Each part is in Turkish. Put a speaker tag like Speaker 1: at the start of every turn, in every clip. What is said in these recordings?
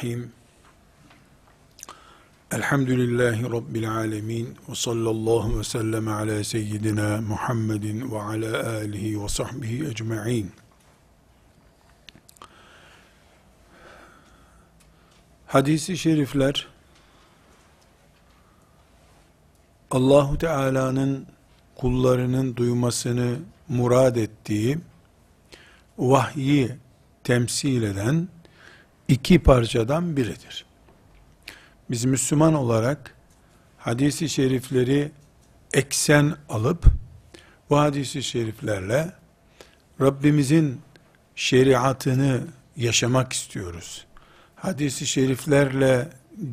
Speaker 1: Bismillahirrahmanirrahim. Elhamdülillahi Rabbil alemin. Ve sallallahu ve sellem ala seyyidina Muhammedin ve ala alihi ve sahbihi ecma'in. Hadisi şerifler Allahu Teala'nın kullarının duymasını murad ettiği vahyi temsil eden iki parçadan biridir. Biz Müslüman olarak hadisi şerifleri eksen alıp bu hadisi şeriflerle Rabbimizin şeriatını yaşamak istiyoruz. Hadisi şeriflerle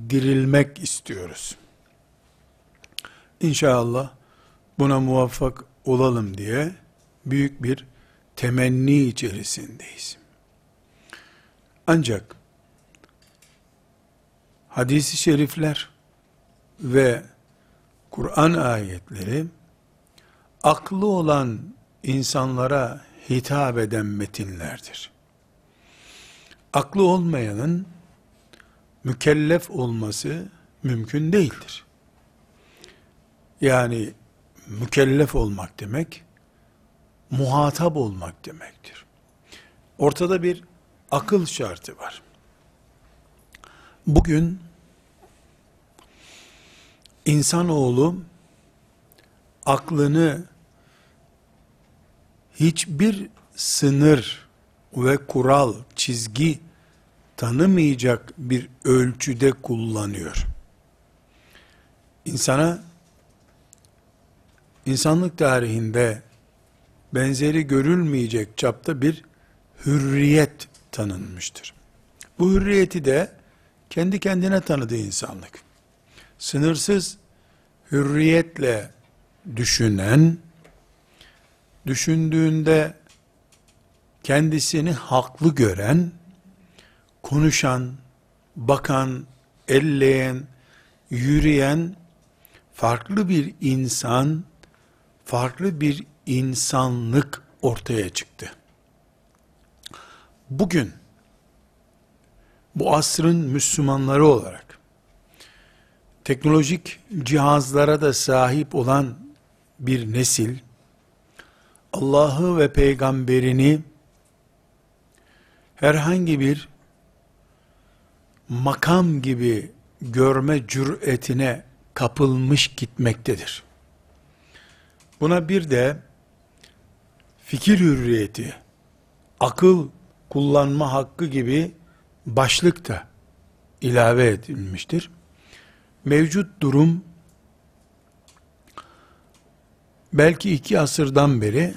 Speaker 1: dirilmek istiyoruz. İnşallah buna muvaffak olalım diye büyük bir temenni içerisindeyiz. Ancak hadisi şerifler ve Kur'an ayetleri aklı olan insanlara hitap eden metinlerdir. Aklı olmayanın mükellef olması mümkün değildir. Yani mükellef olmak demek muhatap olmak demektir. Ortada bir akıl şartı var. Bugün insanoğlu aklını hiçbir sınır ve kural, çizgi tanımayacak bir ölçüde kullanıyor. İnsana insanlık tarihinde benzeri görülmeyecek çapta bir hürriyet tanınmıştır. Bu hürriyeti de kendi kendine tanıdı insanlık. Sınırsız hürriyetle düşünen, düşündüğünde kendisini haklı gören, konuşan, bakan, elleyen, yürüyen farklı bir insan, farklı bir insanlık ortaya çıktı. Bugün bu asrın Müslümanları olarak teknolojik cihazlara da sahip olan bir nesil Allah'ı ve peygamberini herhangi bir makam gibi görme cüretine kapılmış gitmektedir. Buna bir de fikir hürriyeti, akıl kullanma hakkı gibi başlık da ilave edilmiştir. Mevcut durum belki iki asırdan beri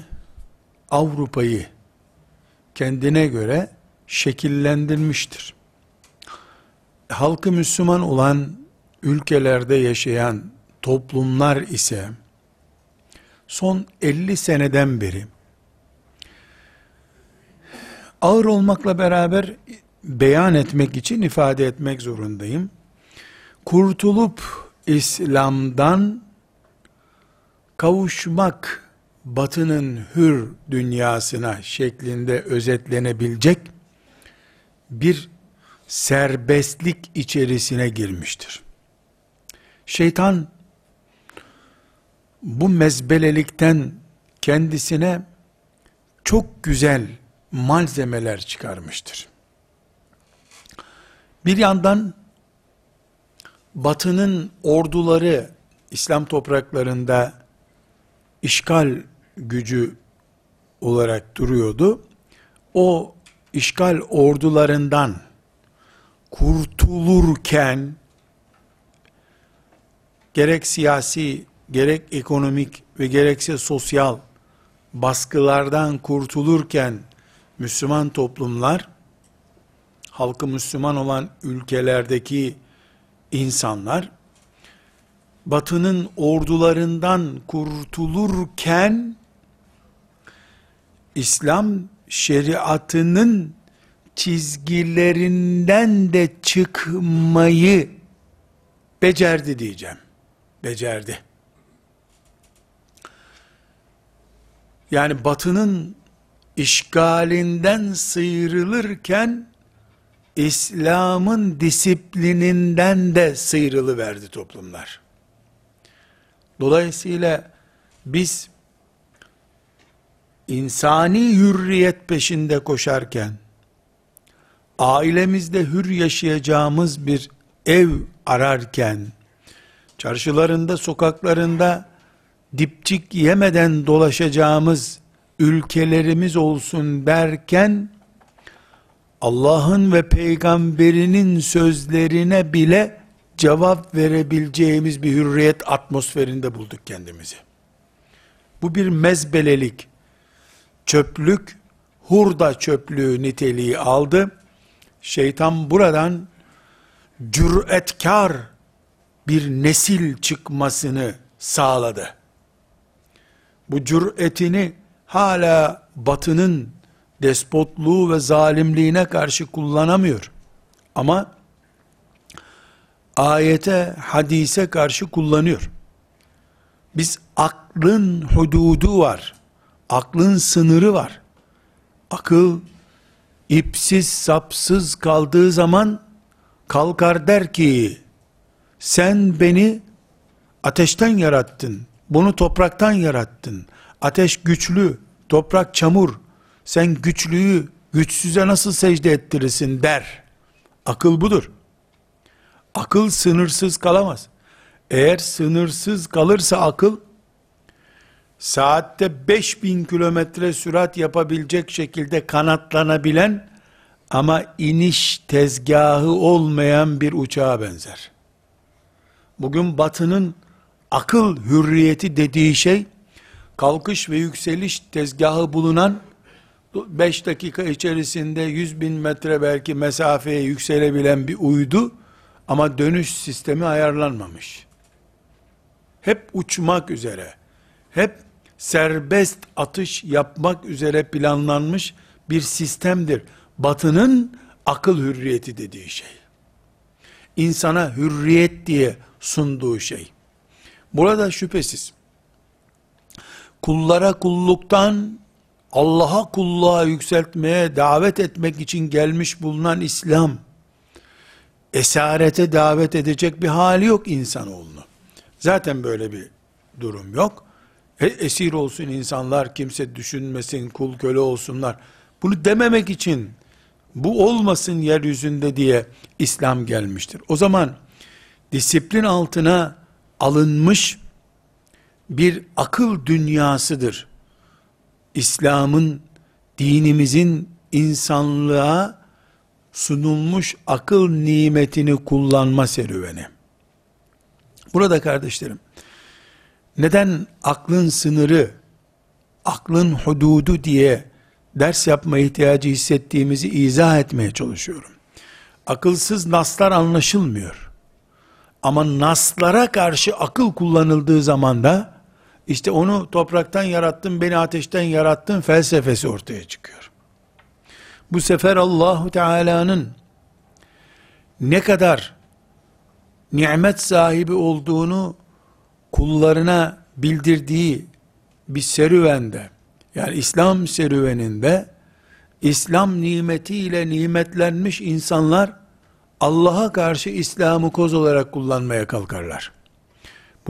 Speaker 1: Avrupa'yı kendine göre şekillendirmiştir. Halkı Müslüman olan ülkelerde yaşayan toplumlar ise son 50 seneden beri ağır olmakla beraber beyan etmek için ifade etmek zorundayım. Kurtulup İslam'dan kavuşmak batının hür dünyasına şeklinde özetlenebilecek bir serbestlik içerisine girmiştir. Şeytan bu mezbelelikten kendisine çok güzel malzemeler çıkarmıştır. Bir yandan batının orduları İslam topraklarında işgal gücü olarak duruyordu. O işgal ordularından kurtulurken gerek siyasi, gerek ekonomik ve gerekse sosyal baskılardan kurtulurken Müslüman toplumlar halkı Müslüman olan ülkelerdeki insanlar batının ordularından kurtulurken İslam şeriatının çizgilerinden de çıkmayı becerdi diyeceğim. Becerdi. Yani batının işgalinden sıyrılırken İslam'ın disiplininden de sıyrılı verdi toplumlar. Dolayısıyla biz insani hürriyet peşinde koşarken ailemizde hür yaşayacağımız bir ev ararken çarşılarında, sokaklarında dipçik yemeden dolaşacağımız ülkelerimiz olsun derken Allah'ın ve peygamberinin sözlerine bile cevap verebileceğimiz bir hürriyet atmosferinde bulduk kendimizi. Bu bir mezbelelik, çöplük, hurda çöplüğü niteliği aldı. Şeytan buradan cüretkar bir nesil çıkmasını sağladı. Bu cüretini hala batının despotluğu ve zalimliğine karşı kullanamıyor. Ama ayete, hadise karşı kullanıyor. Biz aklın hududu var. Aklın sınırı var. Akıl ipsiz sapsız kaldığı zaman kalkar der ki sen beni ateşten yarattın. Bunu topraktan yarattın. Ateş güçlü, toprak çamur. Sen güçlüyü güçsüze nasıl secde ettirirsin der. Akıl budur. Akıl sınırsız kalamaz. Eğer sınırsız kalırsa akıl, saatte 5000 kilometre sürat yapabilecek şekilde kanatlanabilen ama iniş tezgahı olmayan bir uçağa benzer. Bugün batının akıl hürriyeti dediği şey, kalkış ve yükseliş tezgahı bulunan 5 dakika içerisinde 100 bin metre belki mesafeye yükselebilen bir uydu ama dönüş sistemi ayarlanmamış. Hep uçmak üzere, hep serbest atış yapmak üzere planlanmış bir sistemdir. Batının akıl hürriyeti dediği şey. İnsana hürriyet diye sunduğu şey. Burada şüphesiz kullara kulluktan Allah'a kulluğa yükseltmeye davet etmek için gelmiş bulunan İslam esarete davet edecek bir hali yok insanoğlunu. Zaten böyle bir durum yok. E, esir olsun insanlar, kimse düşünmesin, kul köle olsunlar. Bunu dememek için bu olmasın yeryüzünde diye İslam gelmiştir. O zaman disiplin altına alınmış bir akıl dünyasıdır. İslam'ın, dinimizin insanlığa sunulmuş akıl nimetini kullanma serüveni. Burada kardeşlerim, neden aklın sınırı, aklın hududu diye ders yapma ihtiyacı hissettiğimizi izah etmeye çalışıyorum. Akılsız naslar anlaşılmıyor. Ama naslara karşı akıl kullanıldığı zaman da işte onu topraktan yarattın, beni ateşten yarattın felsefesi ortaya çıkıyor. Bu sefer Allahu Teala'nın ne kadar nimet sahibi olduğunu kullarına bildirdiği bir serüvende, yani İslam serüveninde, İslam nimetiyle nimetlenmiş insanlar, Allah'a karşı İslam'ı koz olarak kullanmaya kalkarlar.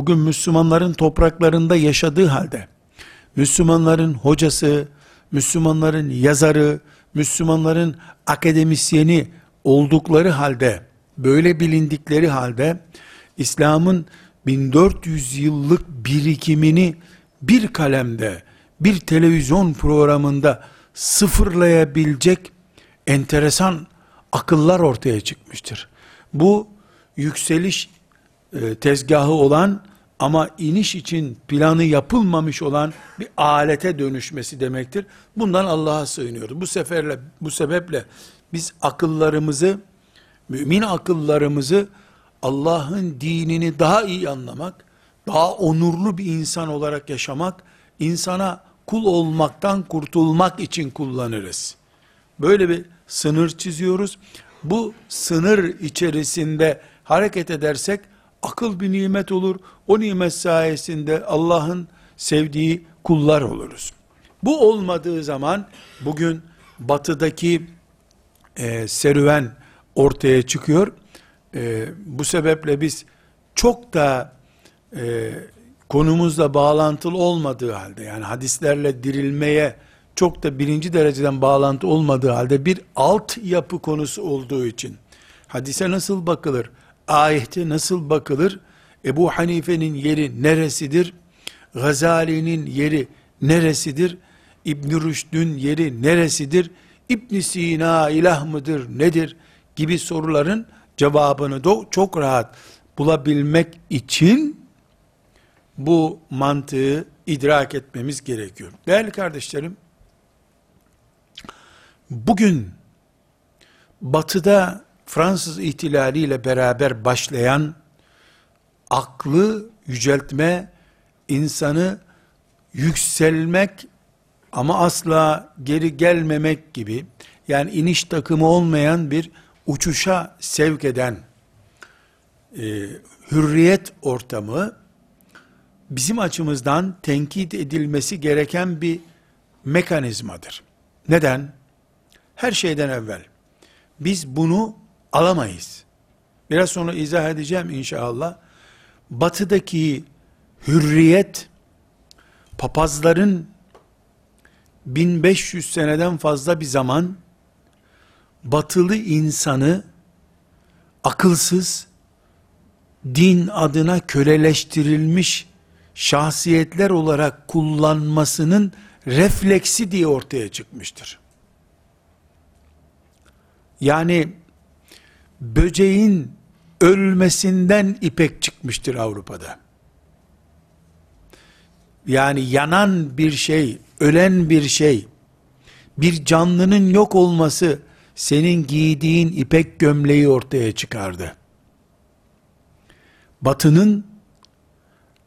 Speaker 1: Bugün Müslümanların topraklarında yaşadığı halde, Müslümanların hocası, Müslümanların yazarı, Müslümanların akademisyeni oldukları halde, böyle bilindikleri halde, İslam'ın 1400 yıllık birikimini bir kalemde, bir televizyon programında sıfırlayabilecek enteresan akıllar ortaya çıkmıştır. Bu yükseliş e, tezgahı olan ama iniş için planı yapılmamış olan bir alete dönüşmesi demektir. Bundan Allah'a sığınıyoruz. Bu seferle bu sebeple biz akıllarımızı mümin akıllarımızı Allah'ın dinini daha iyi anlamak, daha onurlu bir insan olarak yaşamak, insana kul olmaktan kurtulmak için kullanırız. Böyle bir sınır çiziyoruz. Bu sınır içerisinde hareket edersek akıl bir nimet olur. O nimet sayesinde Allah'ın sevdiği kullar oluruz. Bu olmadığı zaman bugün batıdaki e, serüven ortaya çıkıyor. E, bu sebeple biz çok da e, konumuzla bağlantılı olmadığı halde yani hadislerle dirilmeye çok da birinci dereceden bağlantı olmadığı halde bir alt yapı konusu olduğu için hadise nasıl bakılır, ayete nasıl bakılır, Ebu Hanife'nin yeri neresidir, Gazali'nin yeri neresidir, İbn Rüşd'ün yeri neresidir, İbn Sina ilah mıdır, nedir? Gibi soruların cevabını da çok rahat bulabilmek için bu mantığı idrak etmemiz gerekiyor. Değerli kardeşlerim, bugün batıda Fransız ihtilaliyle beraber başlayan aklı yüceltme, insanı yükselmek ama asla geri gelmemek gibi yani iniş takımı olmayan bir uçuşa sevk eden e, hürriyet ortamı bizim açımızdan tenkit edilmesi gereken bir mekanizmadır. Neden? Her şeyden evvel biz bunu alamayız. Biraz sonra izah edeceğim inşallah. Batıdaki hürriyet papazların 1500 seneden fazla bir zaman batılı insanı akılsız, din adına köleleştirilmiş şahsiyetler olarak kullanmasının refleksi diye ortaya çıkmıştır. Yani böceğin ölmesinden ipek çıkmıştır Avrupa'da. Yani yanan bir şey, ölen bir şey, bir canlının yok olması senin giydiğin ipek gömleği ortaya çıkardı. Batının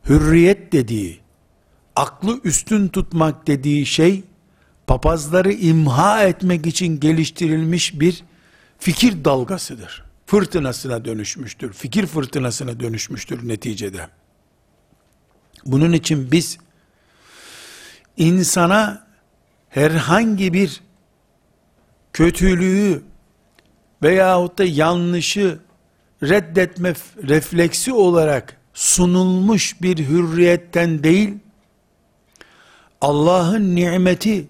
Speaker 1: hürriyet dediği, aklı üstün tutmak dediği şey, papazları imha etmek için geliştirilmiş bir fikir dalgasıdır. Fırtınasına dönüşmüştür. Fikir fırtınasına dönüşmüştür neticede. Bunun için biz insana herhangi bir kötülüğü veyahut da yanlışı reddetme refleksi olarak sunulmuş bir hürriyetten değil, Allah'ın nimeti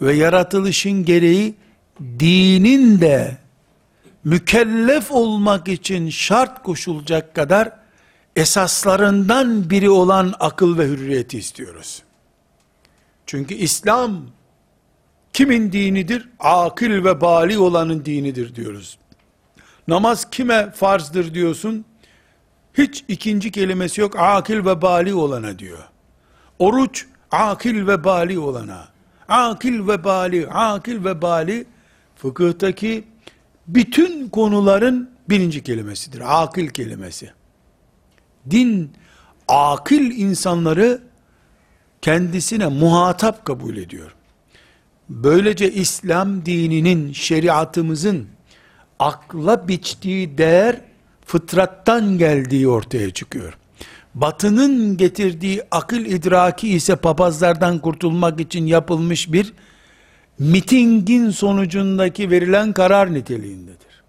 Speaker 1: ve yaratılışın gereği dinin de mükellef olmak için şart koşulacak kadar esaslarından biri olan akıl ve hürriyeti istiyoruz. Çünkü İslam kimin dinidir? Akıl ve bali olanın dinidir diyoruz. Namaz kime farzdır diyorsun? Hiç ikinci kelimesi yok. Akil ve bali olana diyor. Oruç akil ve bali olana. Akil ve bali, akil ve bali fıkıhtaki bütün konuların birinci kelimesidir. Akil kelimesi. Din akil insanları kendisine muhatap kabul ediyor. Böylece İslam dininin, şeriatımızın akla biçtiği değer fıtrattan geldiği ortaya çıkıyor. Batının getirdiği akıl idraki ise papazlardan kurtulmak için yapılmış bir mitingin sonucundaki verilen karar niteliğindedir.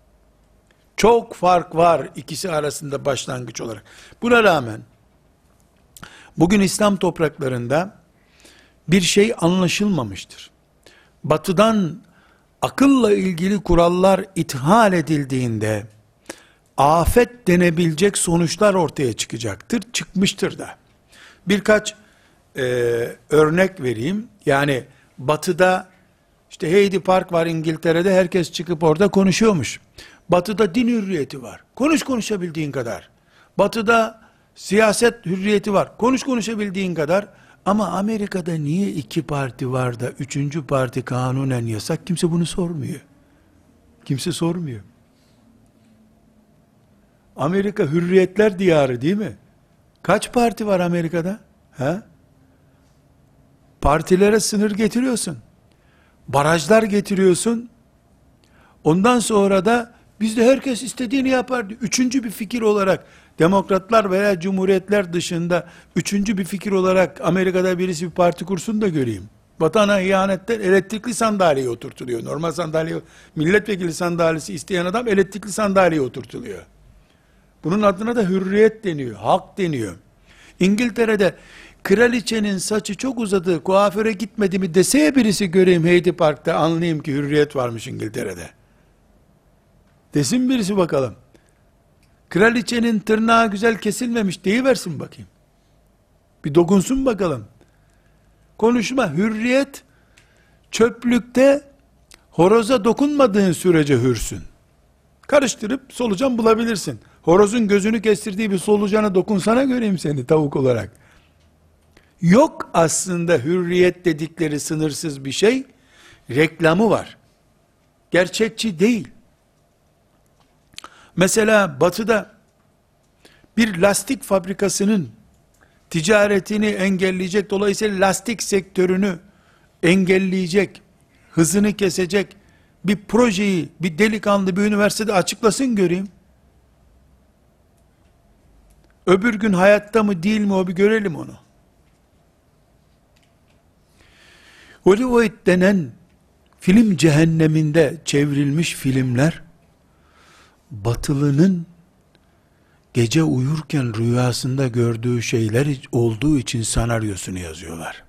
Speaker 1: Çok fark var ikisi arasında başlangıç olarak. Buna rağmen bugün İslam topraklarında bir şey anlaşılmamıştır. Batıdan akılla ilgili kurallar ithal edildiğinde afet denebilecek sonuçlar ortaya çıkacaktır. Çıkmıştır da. Birkaç e, örnek vereyim. Yani batıda işte Heidi Park var İngiltere'de herkes çıkıp orada konuşuyormuş. Batıda din hürriyeti var. Konuş konuşabildiğin kadar. Batıda siyaset hürriyeti var. Konuş konuşabildiğin kadar. Ama Amerika'da niye iki parti var da üçüncü parti kanunen yasak? Kimse bunu sormuyor. Kimse sormuyor. Amerika hürriyetler diyarı değil mi? Kaç parti var Amerika'da? He? Partilere sınır getiriyorsun. Barajlar getiriyorsun. Ondan sonra da bizde herkes istediğini yapar. Üçüncü bir fikir olarak demokratlar veya cumhuriyetler dışında üçüncü bir fikir olarak Amerika'da birisi bir parti kursun da göreyim. Vatana ihanetten elektrikli sandalyeye oturtuluyor. Normal sandalye, milletvekili sandalyesi isteyen adam elektrikli sandalyeye oturtuluyor. Bunun adına da hürriyet deniyor, hak deniyor. İngiltere'de kraliçenin saçı çok uzadı, kuaföre gitmedi mi deseye birisi göreyim Heidi Park'ta anlayayım ki hürriyet varmış İngiltere'de. Desin birisi bakalım. Kraliçenin tırnağı güzel kesilmemiş deyiversin bakayım. Bir dokunsun bakalım. Konuşma, hürriyet, çöplükte horoza dokunmadığın sürece hürsün. Karıştırıp solucan bulabilirsin. Horozun gözünü kestirdiği bir solucana dokunsana göreyim seni tavuk olarak. Yok aslında hürriyet dedikleri sınırsız bir şey. Reklamı var. Gerçekçi değil. Mesela batıda bir lastik fabrikasının ticaretini engelleyecek, dolayısıyla lastik sektörünü engelleyecek, hızını kesecek bir projeyi bir delikanlı bir üniversitede açıklasın göreyim. Öbür gün hayatta mı değil mi o bir görelim onu. Hollywood denen film cehenneminde çevrilmiş filmler batılının gece uyurken rüyasında gördüğü şeyler olduğu için senaryosunu yazıyorlar.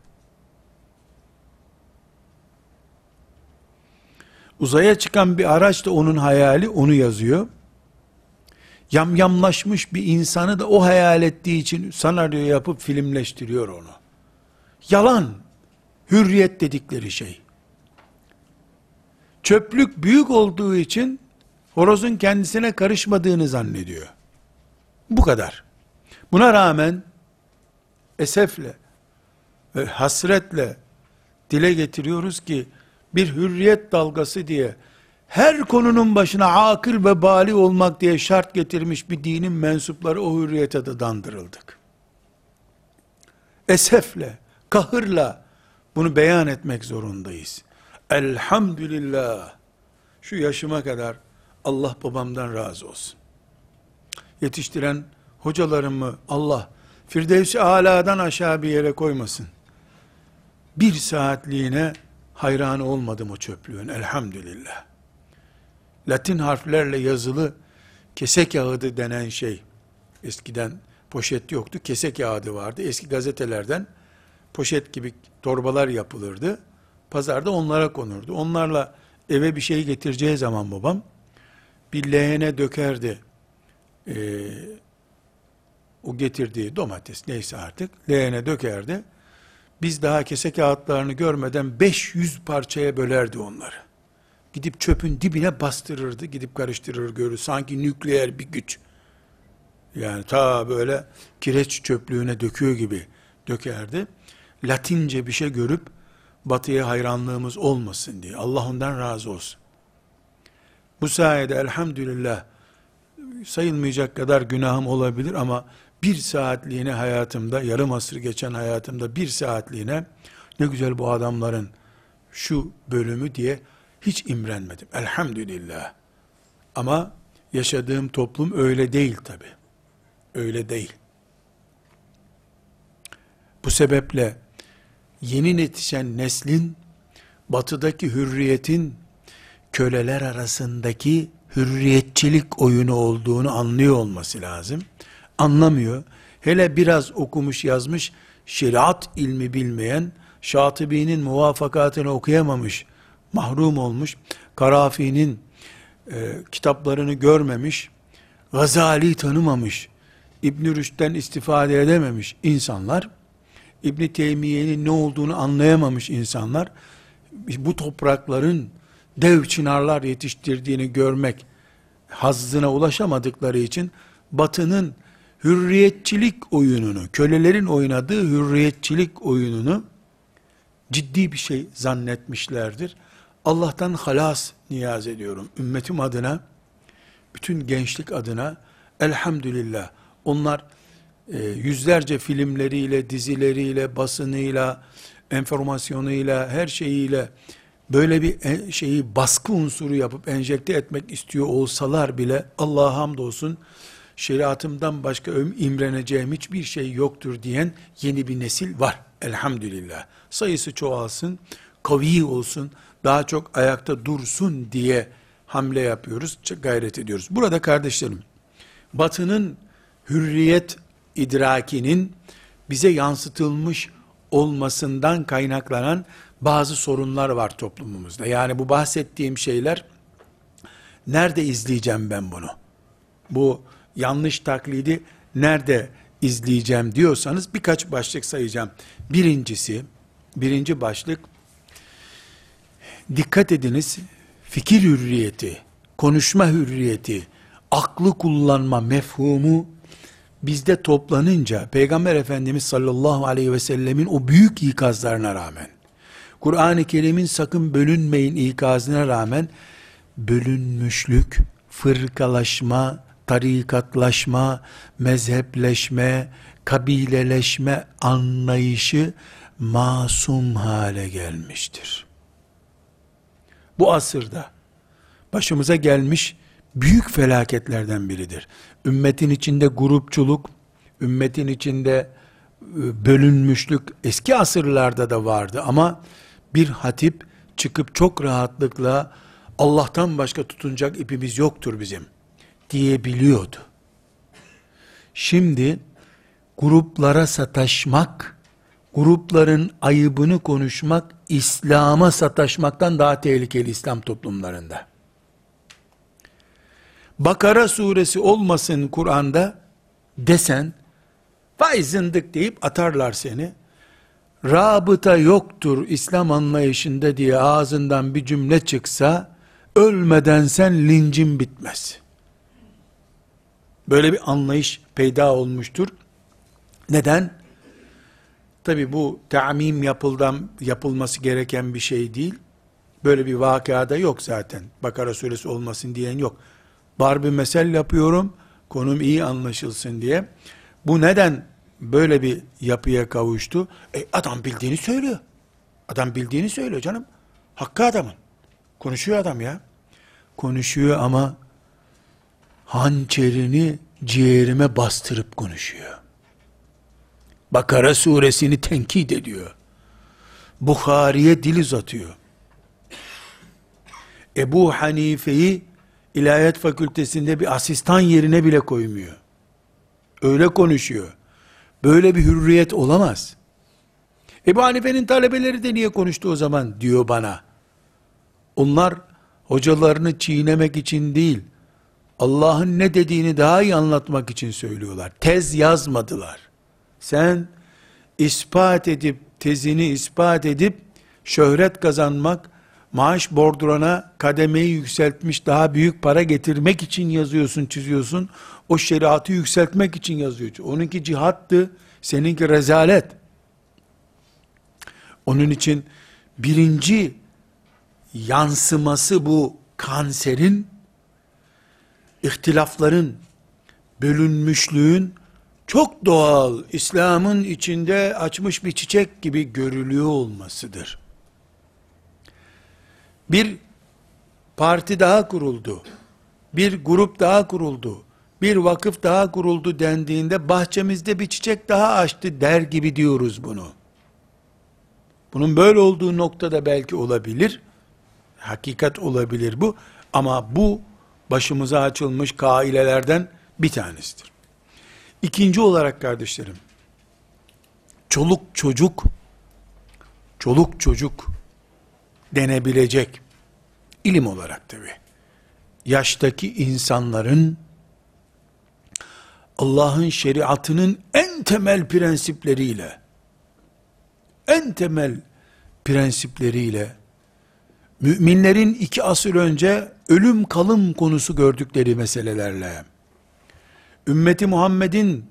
Speaker 1: Uzaya çıkan bir araç da onun hayali, onu yazıyor. Yamyamlaşmış bir insanı da o hayal ettiği için senaryo yapıp filmleştiriyor onu. Yalan, hürriyet dedikleri şey. Çöplük büyük olduğu için horozun kendisine karışmadığını zannediyor. Bu kadar. Buna rağmen esefle ve hasretle dile getiriyoruz ki bir hürriyet dalgası diye her konunun başına akıl ve bali olmak diye şart getirmiş bir dinin mensupları o hürriyete de dandırıldık. Esefle, kahırla bunu beyan etmek zorundayız. Elhamdülillah şu yaşıma kadar Allah babamdan razı olsun. Yetiştiren hocalarımı Allah Firdevs-i Ala'dan aşağı bir yere koymasın. Bir saatliğine hayran olmadım o çöplüğün elhamdülillah. Latin harflerle yazılı kese kağıdı denen şey, eskiden poşet yoktu, kese kağıdı vardı. Eski gazetelerden poşet gibi torbalar yapılırdı. Pazarda onlara konurdu. Onlarla eve bir şey getireceği zaman babam, bir leğene dökerdi. Ee, o getirdiği domates neyse artık leğene dökerdi. Biz daha kese kağıtlarını görmeden 500 parçaya bölerdi onları. Gidip çöpün dibine bastırırdı, gidip karıştırır görür. Sanki nükleer bir güç. Yani ta böyle kireç çöplüğüne döküyor gibi dökerdi. Latince bir şey görüp batıya hayranlığımız olmasın diye. Allah ondan razı olsun. Bu sayede elhamdülillah sayılmayacak kadar günahım olabilir ama bir saatliğine hayatımda, yarım asır geçen hayatımda bir saatliğine ne güzel bu adamların şu bölümü diye hiç imrenmedim. Elhamdülillah. Ama yaşadığım toplum öyle değil tabi. Öyle değil. Bu sebeple yeni yetişen neslin batıdaki hürriyetin köleler arasındaki hürriyetçilik oyunu olduğunu anlıyor olması lazım. Anlamıyor. Hele biraz okumuş yazmış, şeriat ilmi bilmeyen, Şatibi'nin muvafakatını okuyamamış, mahrum olmuş, Karafi'nin e, kitaplarını görmemiş, Gazali tanımamış, İbn Rüşd'den istifade edememiş insanlar, İbn Teymiye'nin ne olduğunu anlayamamış insanlar, bu toprakların dev çınarlar yetiştirdiğini görmek hazzına ulaşamadıkları için batının hürriyetçilik oyununu, kölelerin oynadığı hürriyetçilik oyununu ciddi bir şey zannetmişlerdir. Allah'tan halas niyaz ediyorum. Ümmetim adına, bütün gençlik adına elhamdülillah onlar yüzlerce filmleriyle, dizileriyle, basınıyla, enformasyonuyla, her şeyiyle böyle bir şeyi baskı unsuru yapıp enjekte etmek istiyor olsalar bile Allah'a hamdolsun şeriatımdan başka imreneceğim hiçbir şey yoktur diyen yeni bir nesil var Elhamdülillah. Sayısı çoğalsın, kavi olsun, daha çok ayakta dursun diye hamle yapıyoruz, gayret ediyoruz. Burada kardeşlerim, batının hürriyet idrakinin bize yansıtılmış olmasından kaynaklanan bazı sorunlar var toplumumuzda. Yani bu bahsettiğim şeyler nerede izleyeceğim ben bunu? Bu yanlış taklidi nerede izleyeceğim diyorsanız birkaç başlık sayacağım. Birincisi, birinci başlık dikkat ediniz fikir hürriyeti, konuşma hürriyeti, aklı kullanma mefhumu bizde toplanınca Peygamber Efendimiz sallallahu aleyhi ve sellemin o büyük ikazlarına rağmen Kur'an-ı Kerim'in sakın bölünmeyin ikazına rağmen bölünmüşlük, fırkalaşma, tarikatlaşma, mezhepleşme, kabileleşme anlayışı masum hale gelmiştir. Bu asırda başımıza gelmiş büyük felaketlerden biridir. Ümmetin içinde grupçuluk, ümmetin içinde e, bölünmüşlük eski asırlarda da vardı ama bir hatip çıkıp çok rahatlıkla Allah'tan başka tutunacak ipimiz yoktur bizim diyebiliyordu. Şimdi gruplara sataşmak, grupların ayıbını konuşmak, İslam'a sataşmaktan daha tehlikeli İslam toplumlarında. Bakara suresi olmasın Kur'an'da desen, vay zındık deyip atarlar seni. Rabıta yoktur İslam anlayışında diye ağzından bir cümle çıksa, ölmeden sen lincin bitmez. Böyle bir anlayış peyda olmuştur. Neden? Tabi bu ta'mim yapıldan, yapılması gereken bir şey değil. Böyle bir vakada yok zaten. Bakara suresi olmasın diyen yok. Bar bir mesel yapıyorum, konum iyi anlaşılsın diye. Bu neden böyle bir yapıya kavuştu? E, adam bildiğini söylüyor. Adam bildiğini söylüyor canım. Hakkı adamın. Konuşuyor adam ya. Konuşuyor ama hançerini ciğerime bastırıp konuşuyor. Bakara suresini tenkit ediyor. Bukhari'ye dil uzatıyor. Ebu Hanife'yi ilahiyat fakültesinde bir asistan yerine bile koymuyor. Öyle konuşuyor. Böyle bir hürriyet olamaz. Ebu Hanife'nin talebeleri de niye konuştu o zaman diyor bana. Onlar hocalarını çiğnemek için değil, Allah'ın ne dediğini daha iyi anlatmak için söylüyorlar. Tez yazmadılar. Sen ispat edip, tezini ispat edip, şöhret kazanmak, maaş bordurana kademeyi yükseltmiş, daha büyük para getirmek için yazıyorsun, çiziyorsun. O şeriatı yükseltmek için yazıyorsun. Onunki cihattı, seninki rezalet. Onun için birinci yansıması bu kanserin, ihtilafların, bölünmüşlüğün çok doğal, İslam'ın içinde açmış bir çiçek gibi görülüyor olmasıdır. Bir parti daha kuruldu, bir grup daha kuruldu, bir vakıf daha kuruldu dendiğinde bahçemizde bir çiçek daha açtı der gibi diyoruz bunu. Bunun böyle olduğu noktada belki olabilir, hakikat olabilir bu, ama bu başımıza açılmış kailelerden bir tanesidir. İkinci olarak kardeşlerim, çoluk çocuk, çoluk çocuk denebilecek, ilim olarak tabi, yaştaki insanların, Allah'ın şeriatının en temel prensipleriyle, en temel prensipleriyle, müminlerin iki asır önce ölüm kalım konusu gördükleri meselelerle, ümmeti Muhammed'in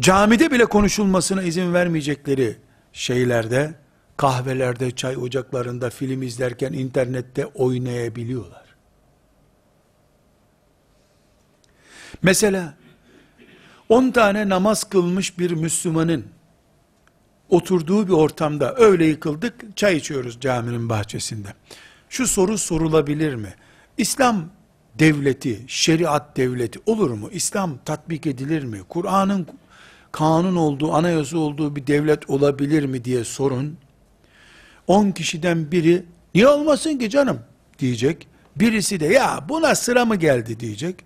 Speaker 1: camide bile konuşulmasına izin vermeyecekleri şeylerde, kahvelerde, çay ocaklarında, film izlerken internette oynayabiliyorlar. Mesela 10 tane namaz kılmış bir Müslümanın oturduğu bir ortamda öyle yıkıldık, çay içiyoruz caminin bahçesinde. Şu soru sorulabilir mi? İslam devleti, şeriat devleti olur mu? İslam tatbik edilir mi? Kur'an'ın kanun olduğu, anayasa olduğu bir devlet olabilir mi diye sorun. 10 kişiden biri niye olmasın ki canım diyecek. Birisi de ya buna sıra mı geldi diyecek.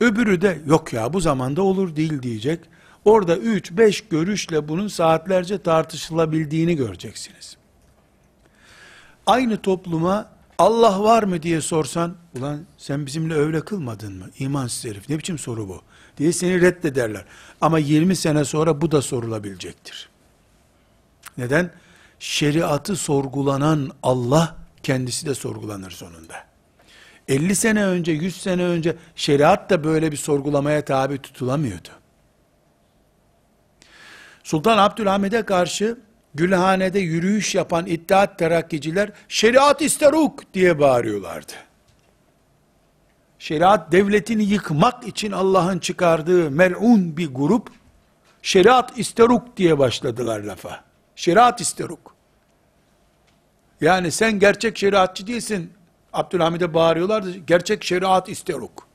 Speaker 1: Öbürü de yok ya bu zamanda olur değil diyecek. Orada 3-5 görüşle bunun saatlerce tartışılabildiğini göreceksiniz. Aynı topluma Allah var mı diye sorsan, ulan sen bizimle öyle kılmadın mı? İmansız herif, ne biçim soru bu? Diye seni reddederler. Ama 20 sene sonra bu da sorulabilecektir. Neden? Şeriatı sorgulanan Allah, kendisi de sorgulanır sonunda. 50 sene önce, 100 sene önce şeriat da böyle bir sorgulamaya tabi tutulamıyordu. Sultan Abdülhamid'e karşı Gülhane'de yürüyüş yapan İttihat Terakkiciler şeriat isteruk diye bağırıyorlardı. Şeriat devletini yıkmak için Allah'ın çıkardığı mel'un bir grup şeriat isteruk diye başladılar lafa. Şeriat isteruk. Yani sen gerçek şeriatçı değilsin. Abdülhamid'e bağırıyorlardı. Gerçek şeriat isteruk.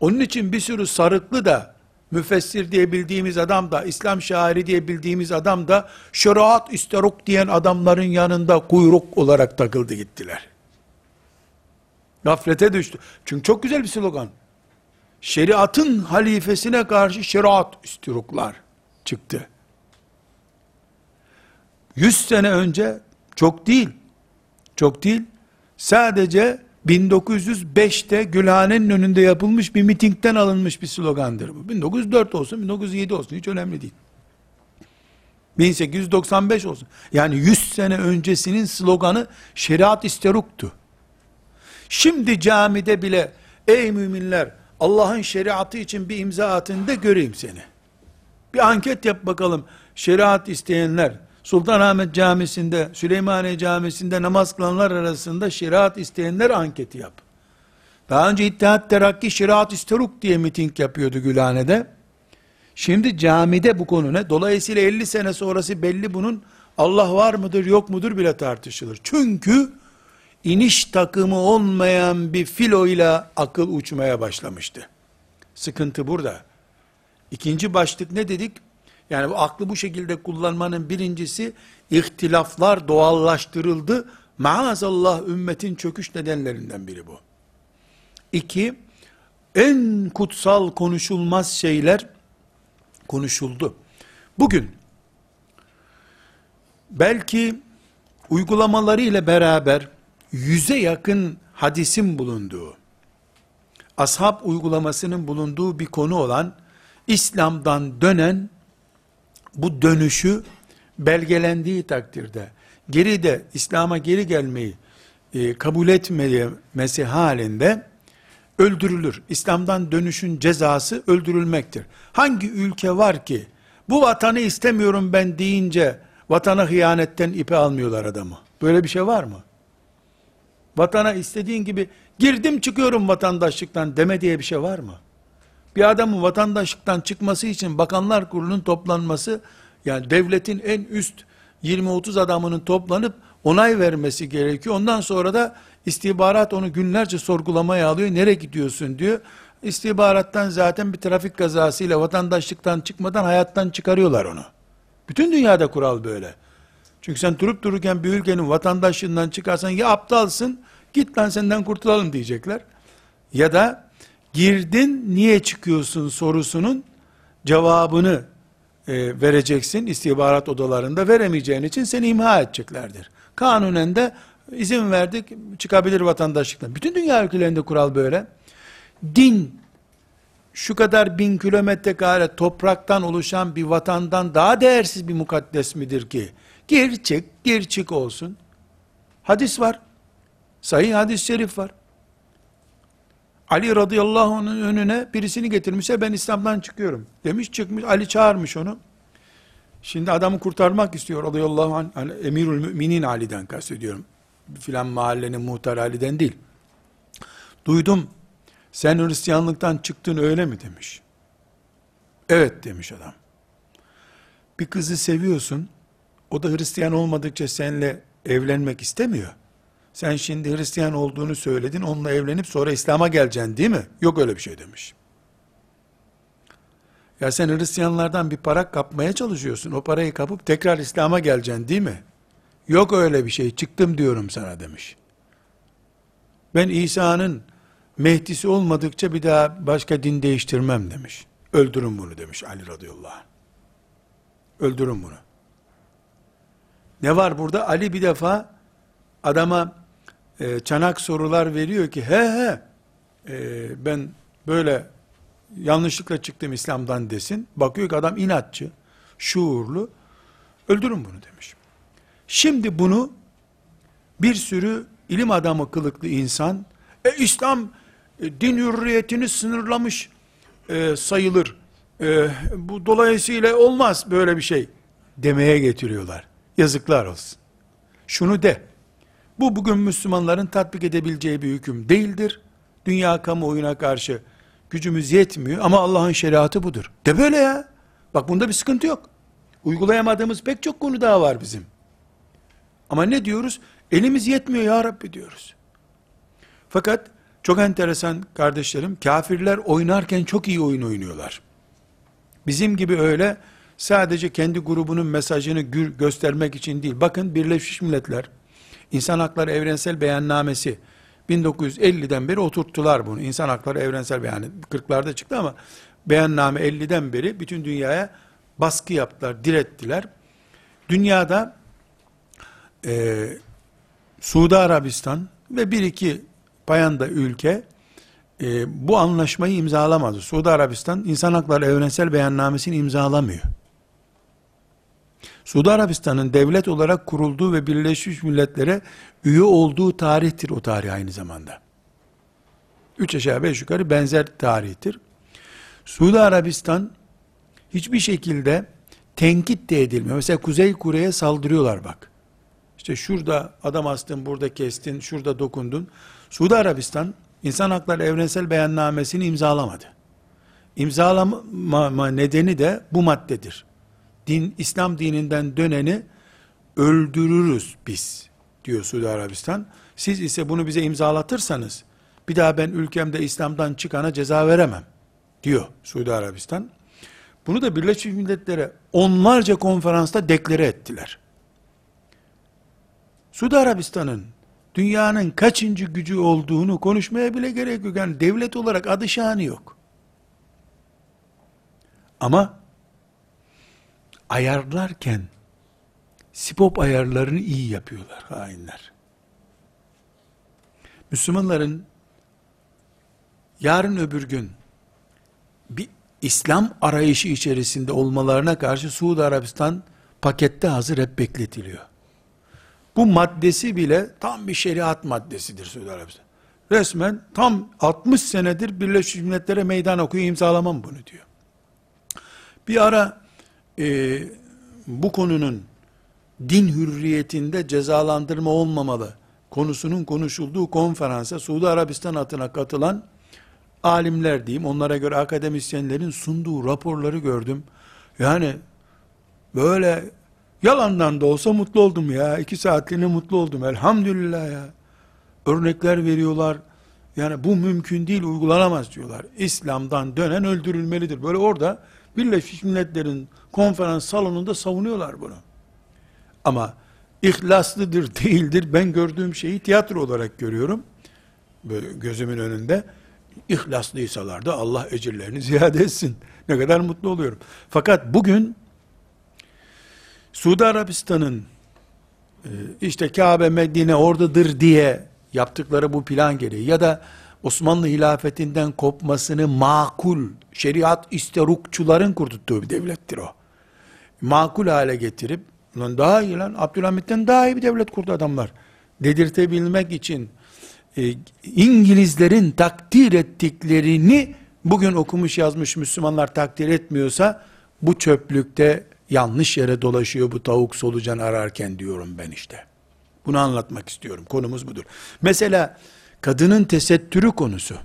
Speaker 1: Onun için bir sürü sarıklı da müfessir diye bildiğimiz adam da, İslam şairi diye bildiğimiz adam da, şeriat isteruk diyen adamların yanında kuyruk olarak takıldı gittiler. Gaflete düştü. Çünkü çok güzel bir slogan. Şeriatın halifesine karşı şeriat istiruklar çıktı. Yüz sene önce çok değil, çok değil, sadece 1905'te Gülhane'nin önünde yapılmış bir mitingden alınmış bir slogandır bu. 1904 olsun, 1907 olsun hiç önemli değil. 1895 olsun. Yani 100 sene öncesinin sloganı şeriat isteruktu. Şimdi camide bile ey müminler Allah'ın şeriatı için bir imza atın da göreyim seni. Bir anket yap bakalım. Şeriat isteyenler Sultanahmet Camisi'nde, Süleymaniye Camisi'nde namaz kılanlar arasında şeriat isteyenler anketi yap. Daha önce İttihat Terakki şeriat isteruk diye miting yapıyordu Gülhane'de. Şimdi camide bu konu ne? Dolayısıyla 50 sene sonrası belli bunun Allah var mıdır yok mudur bile tartışılır. Çünkü iniş takımı olmayan bir filoyla akıl uçmaya başlamıştı. Sıkıntı burada. İkinci başlık ne dedik? Yani bu aklı bu şekilde kullanmanın birincisi ihtilaflar doğallaştırıldı. Maazallah ümmetin çöküş nedenlerinden biri bu. İki, en kutsal konuşulmaz şeyler konuşuldu. Bugün belki uygulamaları ile beraber yüze yakın hadisin bulunduğu, ashab uygulamasının bulunduğu bir konu olan İslam'dan dönen bu dönüşü belgelendiği takdirde geride İslam'a geri gelmeyi e, kabul etmemesi halinde öldürülür. İslam'dan dönüşün cezası öldürülmektir. Hangi ülke var ki bu vatanı istemiyorum ben deyince vatana hıyanetten ipe almıyorlar adamı? Böyle bir şey var mı? Vatana istediğin gibi girdim çıkıyorum vatandaşlıktan deme diye bir şey var mı? Bir adamın vatandaşlıktan çıkması için bakanlar kurulunun toplanması, yani devletin en üst 20-30 adamının toplanıp onay vermesi gerekiyor. Ondan sonra da istihbarat onu günlerce sorgulamaya alıyor. Nereye gidiyorsun diyor. İstihbarattan zaten bir trafik kazasıyla vatandaşlıktan çıkmadan hayattan çıkarıyorlar onu. Bütün dünyada kural böyle. Çünkü sen durup dururken bir ülkenin vatandaşlığından çıkarsan ya aptalsın, git lan senden kurtulalım diyecekler. Ya da girdin niye çıkıyorsun sorusunun cevabını e, vereceksin istihbarat odalarında veremeyeceğin için seni imha edeceklerdir. Kanunen de izin verdik çıkabilir vatandaşlıktan. Bütün dünya ülkelerinde kural böyle. Din şu kadar bin kilometre kare topraktan oluşan bir vatandan daha değersiz bir mukaddes midir ki? Gir çık, gir çık olsun. Hadis var. Sahih hadis-i şerif var. Ali radıyallahu anh'ın önüne birisini getirmişse ben İslam'dan çıkıyorum. Demiş çıkmış Ali çağırmış onu. Şimdi adamı kurtarmak istiyor radıyallahu anh. Yani emirül müminin Ali'den kastediyorum. Filan mahallenin muhtar Ali'den değil. Duydum sen Hristiyanlıktan çıktın öyle mi demiş. Evet demiş adam. Bir kızı seviyorsun. O da Hristiyan olmadıkça seninle evlenmek istemiyor. Sen şimdi Hristiyan olduğunu söyledin, onunla evlenip sonra İslam'a geleceksin değil mi? Yok öyle bir şey demiş. Ya sen Hristiyanlardan bir para kapmaya çalışıyorsun. O parayı kapıp tekrar İslam'a geleceksin değil mi? Yok öyle bir şey. Çıktım diyorum sana demiş. Ben İsa'nın Mehdisi olmadıkça bir daha başka din değiştirmem demiş. Öldürün bunu demiş Ali radıyallahu anh. Öldürün bunu. Ne var burada? Ali bir defa adama e, çanak sorular veriyor ki he he e, ben böyle yanlışlıkla çıktım İslam'dan desin. Bakıyor ki adam inatçı, şuurlu. Öldürün bunu demiş. Şimdi bunu bir sürü ilim adamı kılıklı insan e, İslam e, din hürriyetini sınırlamış e, sayılır. E, bu dolayısıyla olmaz böyle bir şey demeye getiriyorlar. Yazıklar olsun. Şunu de. Bu bugün Müslümanların tatbik edebileceği bir hüküm değildir. Dünya kamuoyuna karşı gücümüz yetmiyor ama Allah'ın şeriatı budur. De böyle ya. Bak bunda bir sıkıntı yok. Uygulayamadığımız pek çok konu daha var bizim. Ama ne diyoruz? Elimiz yetmiyor ya Rabbi diyoruz. Fakat çok enteresan kardeşlerim, kafirler oynarken çok iyi oyun oynuyorlar. Bizim gibi öyle sadece kendi grubunun mesajını göstermek için değil. Bakın Birleşmiş Milletler İnsan Hakları Evrensel Beyannamesi 1950'den beri oturttular bunu. İnsan Hakları Evrensel Beyanı 40'larda çıktı ama beyanname 50'den beri bütün dünyaya baskı yaptılar, direttiler. Dünyada e, Suudi Arabistan ve bir iki payanda ülke e, bu anlaşmayı imzalamadı. Suudi Arabistan İnsan Hakları Evrensel Beyannamesini imzalamıyor. Suudi Arabistan'ın devlet olarak kurulduğu ve Birleşmiş Milletler'e üye olduğu tarihtir o tarih aynı zamanda. Üç aşağı beş yukarı benzer tarihtir. Suudi Arabistan hiçbir şekilde tenkit de edilmiyor. Mesela Kuzey Kure'ye saldırıyorlar bak. İşte şurada adam astın, burada kestin, şurada dokundun. Suudi Arabistan İnsan Hakları Evrensel Beyannamesini imzalamadı. İmzalama nedeni de bu maddedir din İslam dininden döneni öldürürüz biz diyor Suudi Arabistan. Siz ise bunu bize imzalatırsanız bir daha ben ülkemde İslam'dan çıkana ceza veremem diyor Suudi Arabistan. Bunu da Birleşmiş Milletler'e onlarca konferansta deklare ettiler. Suudi Arabistan'ın dünyanın kaçıncı gücü olduğunu konuşmaya bile gerek yok. Yani devlet olarak adı şanı yok. Ama ayarlarken sipop ayarlarını iyi yapıyorlar hainler. Müslümanların yarın öbür gün bir İslam arayışı içerisinde olmalarına karşı Suudi Arabistan pakette hazır hep bekletiliyor. Bu maddesi bile tam bir şeriat maddesidir Suudi Arabistan. Resmen tam 60 senedir Birleşmiş Milletler'e meydan okuyor imzalamam bunu diyor. Bir ara e, bu konunun din hürriyetinde cezalandırma olmamalı konusunun konuşulduğu konferansa Suudi Arabistan adına katılan alimler diyeyim, onlara göre akademisyenlerin sunduğu raporları gördüm. Yani böyle yalandan da olsa mutlu oldum ya. iki saatliğine mutlu oldum. Elhamdülillah ya. Örnekler veriyorlar. Yani bu mümkün değil, uygulanamaz diyorlar. İslam'dan dönen öldürülmelidir. Böyle orada Birleşmiş Milletler'in konferans salonunda savunuyorlar bunu. Ama ihlaslıdır değildir ben gördüğüm şeyi tiyatro olarak görüyorum. Böyle gözümün önünde. İhlaslıysalar da Allah ecirlerini ziyade etsin. Ne kadar mutlu oluyorum. Fakat bugün Suudi Arabistan'ın e, işte Kabe Medine oradadır diye yaptıkları bu plan gereği ya da Osmanlı hilafetinden kopmasını makul, şeriat isterukçuların kurduttuğu bir devlettir o. Makul hale getirip, lan daha iyi lan, Abdülhamit'ten daha iyi bir devlet kurdu adamlar. Dedirtebilmek için e, İngilizlerin takdir ettiklerini bugün okumuş yazmış Müslümanlar takdir etmiyorsa, bu çöplükte yanlış yere dolaşıyor bu tavuk solucan ararken diyorum ben işte. Bunu anlatmak istiyorum. Konumuz budur. Mesela kadının tesettürü konusu.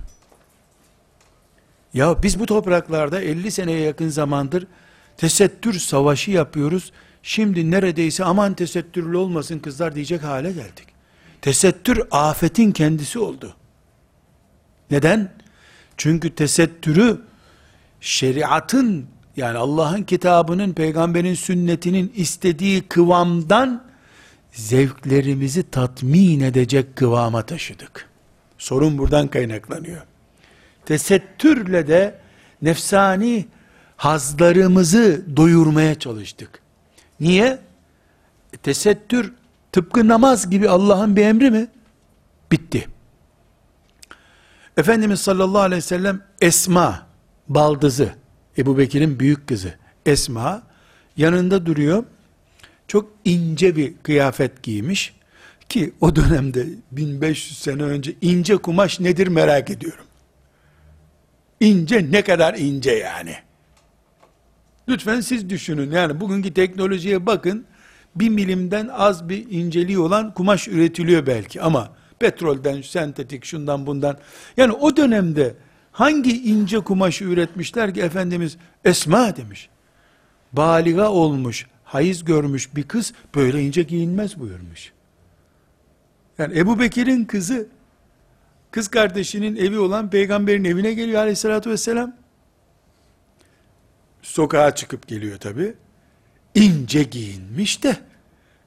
Speaker 1: Ya biz bu topraklarda 50 seneye yakın zamandır tesettür savaşı yapıyoruz. Şimdi neredeyse aman tesettürlü olmasın kızlar diyecek hale geldik. Tesettür afetin kendisi oldu. Neden? Çünkü tesettürü şeriatın yani Allah'ın kitabının, peygamberin sünnetinin istediği kıvamdan zevklerimizi tatmin edecek kıvama taşıdık. Sorun buradan kaynaklanıyor. Tesettürle de nefsani hazlarımızı doyurmaya çalıştık. Niye? E, tesettür tıpkı namaz gibi Allah'ın bir emri mi? Bitti. Efendimiz sallallahu aleyhi ve sellem Esma, baldızı, Ebu Bekir'in büyük kızı Esma, yanında duruyor. Çok ince bir kıyafet giymiş. Ki o dönemde 1500 sene önce ince kumaş nedir merak ediyorum. İnce ne kadar ince yani. Lütfen siz düşünün. Yani bugünkü teknolojiye bakın. Bir milimden az bir inceliği olan kumaş üretiliyor belki ama petrolden, sentetik, şundan bundan. Yani o dönemde hangi ince kumaşı üretmişler ki Efendimiz Esma demiş. Baliga olmuş, hayız görmüş bir kız böyle ince giyinmez buyurmuş. Yani Ebu Bekir'in kızı, kız kardeşinin evi olan peygamberin evine geliyor aleyhissalatü vesselam. Sokağa çıkıp geliyor tabi. İnce giyinmiş de,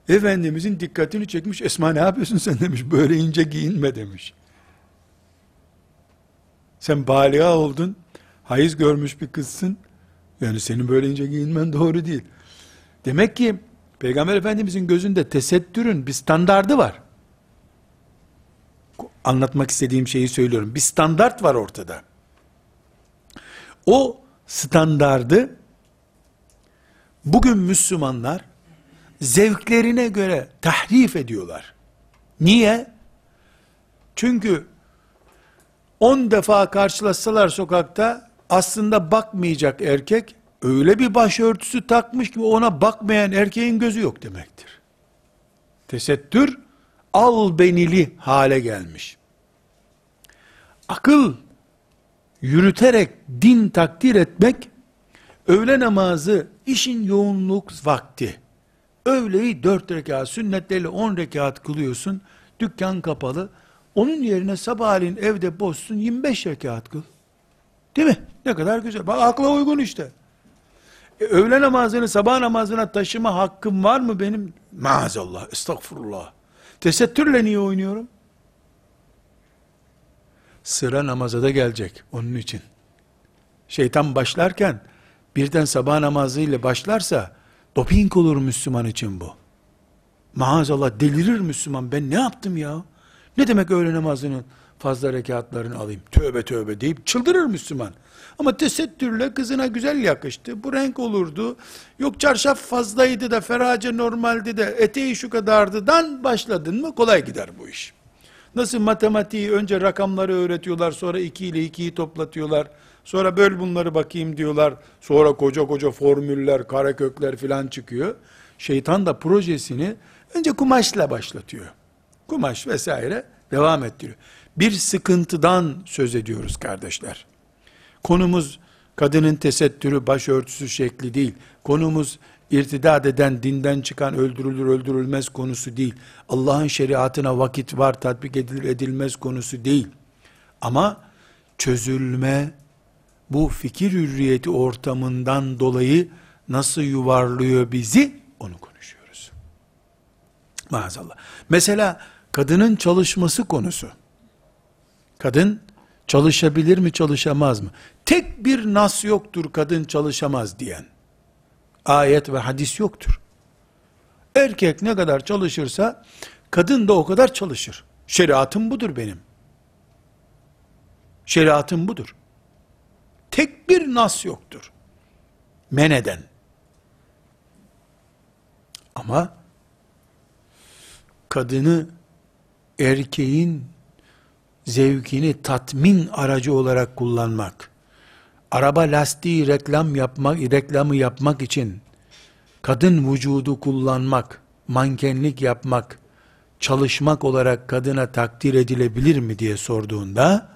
Speaker 1: Efendimizin dikkatini çekmiş, Esma ne yapıyorsun sen demiş, böyle ince giyinme demiş. Sen baliga oldun, hayız görmüş bir kızsın, yani senin böyle ince giyinmen doğru değil. Demek ki, Peygamber Efendimizin gözünde tesettürün bir standardı var anlatmak istediğim şeyi söylüyorum. Bir standart var ortada. O standardı bugün Müslümanlar zevklerine göre tahrif ediyorlar. Niye? Çünkü 10 defa karşılaşsalar sokakta aslında bakmayacak erkek öyle bir başörtüsü takmış ki ona bakmayan erkeğin gözü yok demektir. Tesettür albenili hale gelmiş. Akıl yürüterek din takdir etmek, öğle namazı işin yoğunluk vakti, öğleyi dört rekat, sünnetleri on rekat kılıyorsun, dükkan kapalı, onun yerine sabahleyin evde boşsun 25 rekat kıl. Değil mi? Ne kadar güzel. Bak akla uygun işte. E, öğle namazını sabah namazına taşıma hakkım var mı benim? Maazallah, estağfurullah. Tesettürle niye oynuyorum? Sıra namaza da gelecek onun için. Şeytan başlarken birden sabah namazıyla başlarsa doping olur Müslüman için bu. Maazallah delirir Müslüman. Ben ne yaptım ya? Ne demek öğle namazının fazla rekatlarını alayım? Tövbe tövbe deyip çıldırır Müslüman. Ama tesettürle kızına güzel yakıştı. Bu renk olurdu. Yok çarşaf fazlaydı da ferace normaldi de eteği şu kadardıdan başladın mı kolay gider bu iş. Nasıl matematiği önce rakamları öğretiyorlar sonra 2 ile 2'yi toplatıyorlar. Sonra böl bunları bakayım diyorlar. Sonra koca koca formüller, karekökler filan çıkıyor. Şeytan da projesini önce kumaşla başlatıyor. Kumaş vesaire devam ettiriyor. Bir sıkıntıdan söz ediyoruz kardeşler. Konumuz kadının tesettürü, başörtüsü şekli değil. Konumuz irtidat eden, dinden çıkan öldürülür öldürülmez konusu değil. Allah'ın şeriatına vakit var, tatbik edilir edilmez konusu değil. Ama çözülme bu fikir hürriyeti ortamından dolayı nasıl yuvarlıyor bizi onu konuşuyoruz. Maazallah. Mesela kadının çalışması konusu. Kadın çalışabilir mi çalışamaz mı? Tek bir nas yoktur kadın çalışamaz diyen. Ayet ve hadis yoktur. Erkek ne kadar çalışırsa kadın da o kadar çalışır. Şeriatım budur benim. Şeriatım budur. Tek bir nas yoktur. Meneden. Ama kadını erkeğin zevkini tatmin aracı olarak kullanmak, araba lastiği reklam yapmak, reklamı yapmak için kadın vücudu kullanmak, mankenlik yapmak, çalışmak olarak kadına takdir edilebilir mi diye sorduğunda,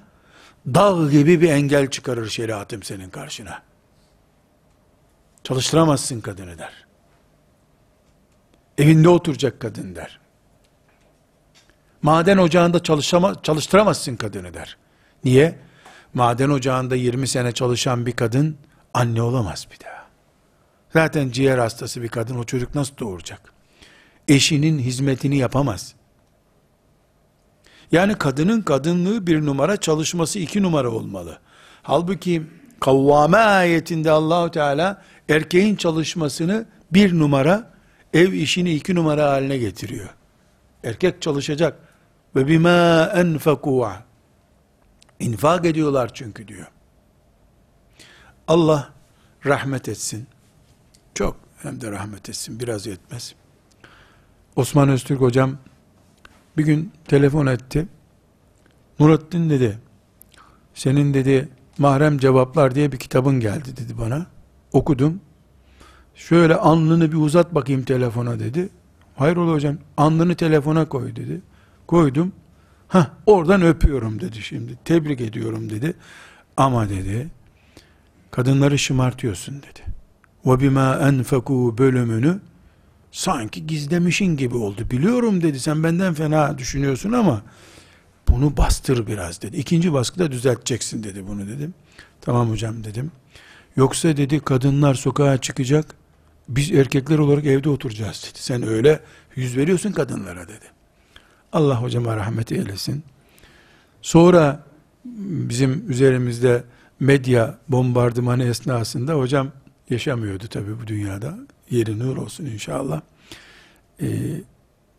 Speaker 1: dağ gibi bir engel çıkarır şeriatım senin karşına. Çalıştıramazsın kadını der. Evinde oturacak kadın der. Maden ocağında çalışama, çalıştıramazsın kadını der. Niye? Maden ocağında 20 sene çalışan bir kadın anne olamaz bir daha. Zaten ciğer hastası bir kadın o çocuk nasıl doğuracak? Eşinin hizmetini yapamaz. Yani kadının kadınlığı bir numara, çalışması iki numara olmalı. Halbuki kavvame ayetinde Allahu Teala erkeğin çalışmasını bir numara, ev işini iki numara haline getiriyor. Erkek çalışacak. Ve bima enfekû infak ediyorlar çünkü diyor. Allah rahmet etsin. Çok hem de rahmet etsin. Biraz yetmez. Osman Öztürk hocam bir gün telefon etti. Nurattin dedi, senin dedi mahrem cevaplar diye bir kitabın geldi dedi bana. Okudum. Şöyle alnını bir uzat bakayım telefona dedi. Hayrola hocam alnını telefona koy dedi. Koydum. Ha oradan öpüyorum dedi şimdi. Tebrik ediyorum dedi. Ama dedi kadınları şımartıyorsun dedi. Ve bima enfeku bölümünü sanki gizlemişin gibi oldu. Biliyorum dedi sen benden fena düşünüyorsun ama bunu bastır biraz dedi. İkinci baskıda düzelteceksin dedi bunu dedim. Tamam hocam dedim. Yoksa dedi kadınlar sokağa çıkacak. Biz erkekler olarak evde oturacağız dedi. Sen öyle yüz veriyorsun kadınlara dedi. Allah hocama rahmet eylesin. Sonra bizim üzerimizde medya bombardımanı esnasında hocam yaşamıyordu tabii bu dünyada. Yeri nur olsun inşallah. Ee,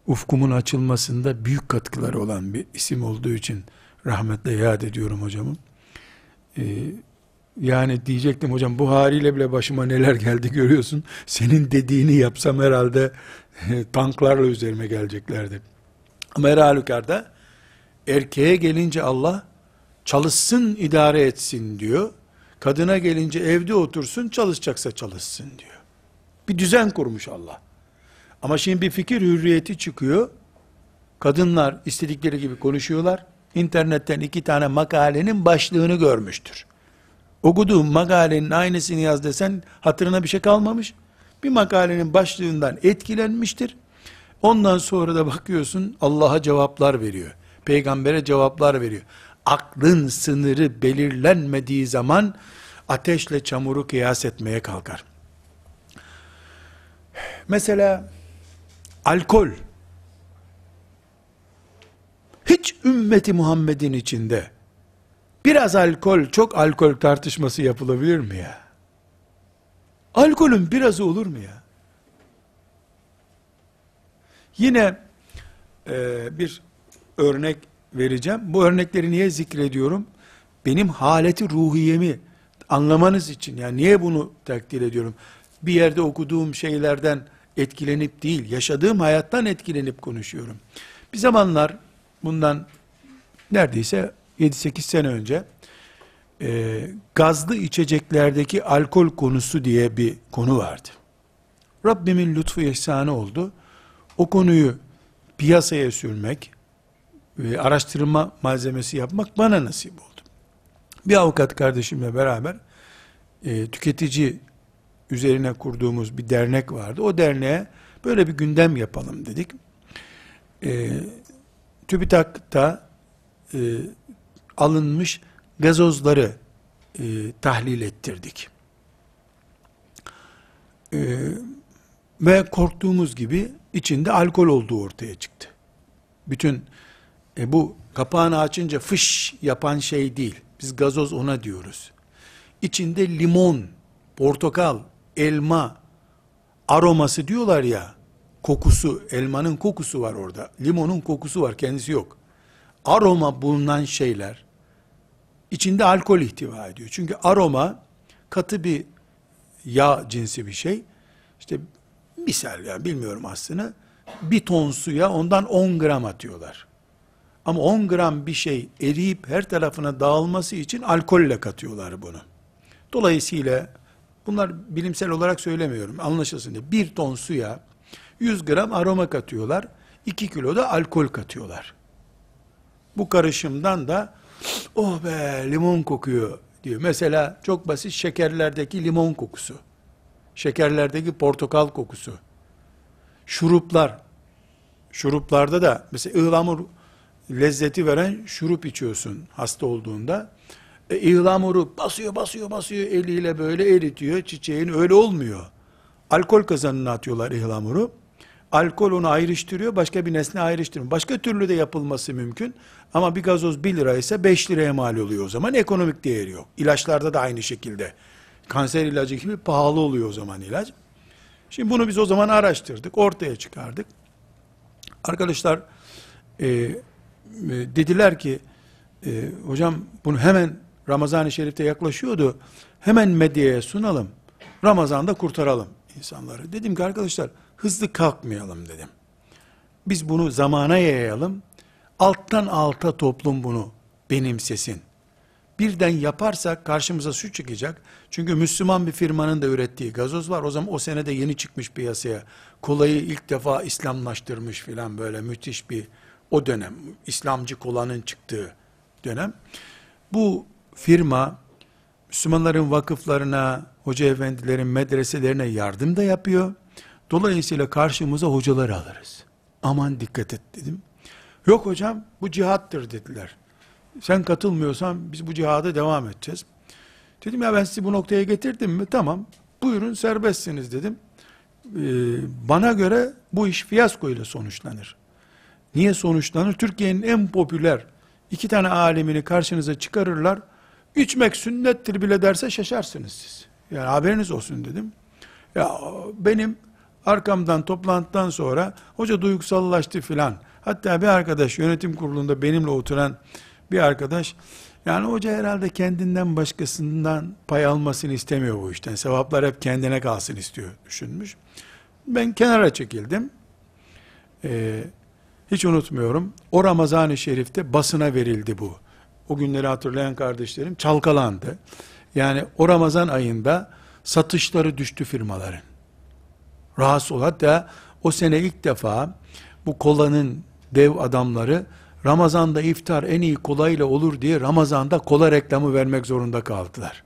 Speaker 1: ufkumun açılmasında büyük katkıları olan bir isim olduğu için rahmetle yad ediyorum hocamı. Ee, yani diyecektim hocam bu haliyle bile başıma neler geldi görüyorsun. Senin dediğini yapsam herhalde tanklarla üzerime geleceklerdi. Ama her halükarda erkeğe gelince Allah çalışsın idare etsin diyor. Kadına gelince evde otursun çalışacaksa çalışsın diyor. Bir düzen kurmuş Allah. Ama şimdi bir fikir hürriyeti çıkıyor. Kadınlar istedikleri gibi konuşuyorlar. İnternetten iki tane makalenin başlığını görmüştür. Okuduğum makalenin aynısını yaz desen hatırına bir şey kalmamış. Bir makalenin başlığından etkilenmiştir. Ondan sonra da bakıyorsun Allah'a cevaplar veriyor. Peygambere cevaplar veriyor. Aklın sınırı belirlenmediği zaman ateşle çamuru kıyas etmeye kalkar. Mesela alkol hiç ümmeti Muhammed'in içinde biraz alkol, çok alkol tartışması yapılabilir mi ya? Alkolün birazı olur mu ya? Yine e, bir örnek vereceğim. Bu örnekleri niye zikrediyorum? Benim haleti ruhiyemi anlamanız için. Yani niye bunu takdir ediyorum? Bir yerde okuduğum şeylerden etkilenip değil, yaşadığım hayattan etkilenip konuşuyorum. Bir zamanlar bundan neredeyse 7-8 sene önce e, gazlı içeceklerdeki alkol konusu diye bir konu vardı. Rabbimin lütfu ihsanı oldu. O konuyu piyasaya sürmek, ve araştırma malzemesi yapmak bana nasip oldu. Bir avukat kardeşimle beraber e, tüketici üzerine kurduğumuz bir dernek vardı. O derneğe böyle bir gündem yapalım dedik. E, TÜBİTAK'ta e, alınmış gazozları e, tahlil ettirdik. E, ve korktuğumuz gibi içinde alkol olduğu ortaya çıktı. Bütün e bu kapağını açınca fış yapan şey değil. Biz gazoz ona diyoruz. İçinde limon, portakal, elma aroması diyorlar ya. Kokusu, elmanın kokusu var orada. Limonun kokusu var, kendisi yok. Aroma bulunan şeyler içinde alkol ihtiva ediyor. Çünkü aroma katı bir yağ cinsi bir şey. İşte misal yani bilmiyorum aslında. Bir ton suya ondan 10 gram atıyorlar. Ama 10 gram bir şey eriyip her tarafına dağılması için alkolle katıyorlar bunu. Dolayısıyla bunlar bilimsel olarak söylemiyorum anlaşılsın diye. Bir ton suya 100 gram aroma katıyorlar. 2 kilo da alkol katıyorlar. Bu karışımdan da oh be limon kokuyor diyor. Mesela çok basit şekerlerdeki limon kokusu. Şekerlerdeki portakal kokusu. Şuruplar. Şuruplarda da mesela ıhlamur lezzeti veren şurup içiyorsun hasta olduğunda. E, ıhlamuru basıyor basıyor basıyor eliyle böyle eritiyor çiçeğin öyle olmuyor. Alkol kazanına atıyorlar ihlamuru. Alkol onu ayrıştırıyor, başka bir nesne ayrıştırmıyor. Başka türlü de yapılması mümkün. Ama bir gazoz 1 lira ise 5 liraya mal oluyor o zaman. Ekonomik değeri yok. İlaçlarda da aynı şekilde. Kanser ilacı gibi pahalı oluyor o zaman ilaç. Şimdi bunu biz o zaman araştırdık, ortaya çıkardık. Arkadaşlar e, e, dediler ki, e, hocam bunu hemen Ramazan-ı Şerif'te yaklaşıyordu, hemen medyaya sunalım, Ramazan'da kurtaralım insanları. Dedim ki arkadaşlar, hızlı kalkmayalım dedim. Biz bunu zamana yayalım, alttan alta toplum bunu benimsesin. Birden yaparsak karşımıza su çıkacak. Çünkü Müslüman bir firmanın da ürettiği gazoz var. O zaman o senede yeni çıkmış piyasaya. Kolayı ilk defa İslamlaştırmış filan böyle müthiş bir o dönem. İslamcı kolanın çıktığı dönem. Bu firma Müslümanların vakıflarına, hoca efendilerin medreselerine yardım da yapıyor. Dolayısıyla karşımıza hocaları alırız. Aman dikkat et dedim. Yok hocam bu cihattır dediler. Sen katılmıyorsan biz bu cihada devam edeceğiz. Dedim ya ben sizi bu noktaya getirdim mi? Tamam. Buyurun serbestsiniz dedim. Ee, bana göre bu iş fiyasko ile sonuçlanır. Niye sonuçlanır? Türkiye'nin en popüler iki tane alemini karşınıza çıkarırlar. İçmek sünnettir bile derse şaşarsınız siz. Yani haberiniz olsun dedim. Ya benim arkamdan toplantıdan sonra hoca duygusallaştı filan. Hatta bir arkadaş yönetim kurulunda benimle oturan bir arkadaş yani hoca herhalde kendinden başkasından pay almasını istemiyor bu işten. Sevaplar hep kendine kalsın istiyor düşünmüş. Ben kenara çekildim. Ee, hiç unutmuyorum. O Ramazan-ı Şerif'te basına verildi bu. O günleri hatırlayan kardeşlerim çalkalandı. Yani o Ramazan ayında satışları düştü firmaların. Rahatsız ol. Hatta o sene ilk defa bu kolanın dev adamları Ramazan'da iftar en iyi kolayla olur diye Ramazan'da kola reklamı vermek zorunda kaldılar.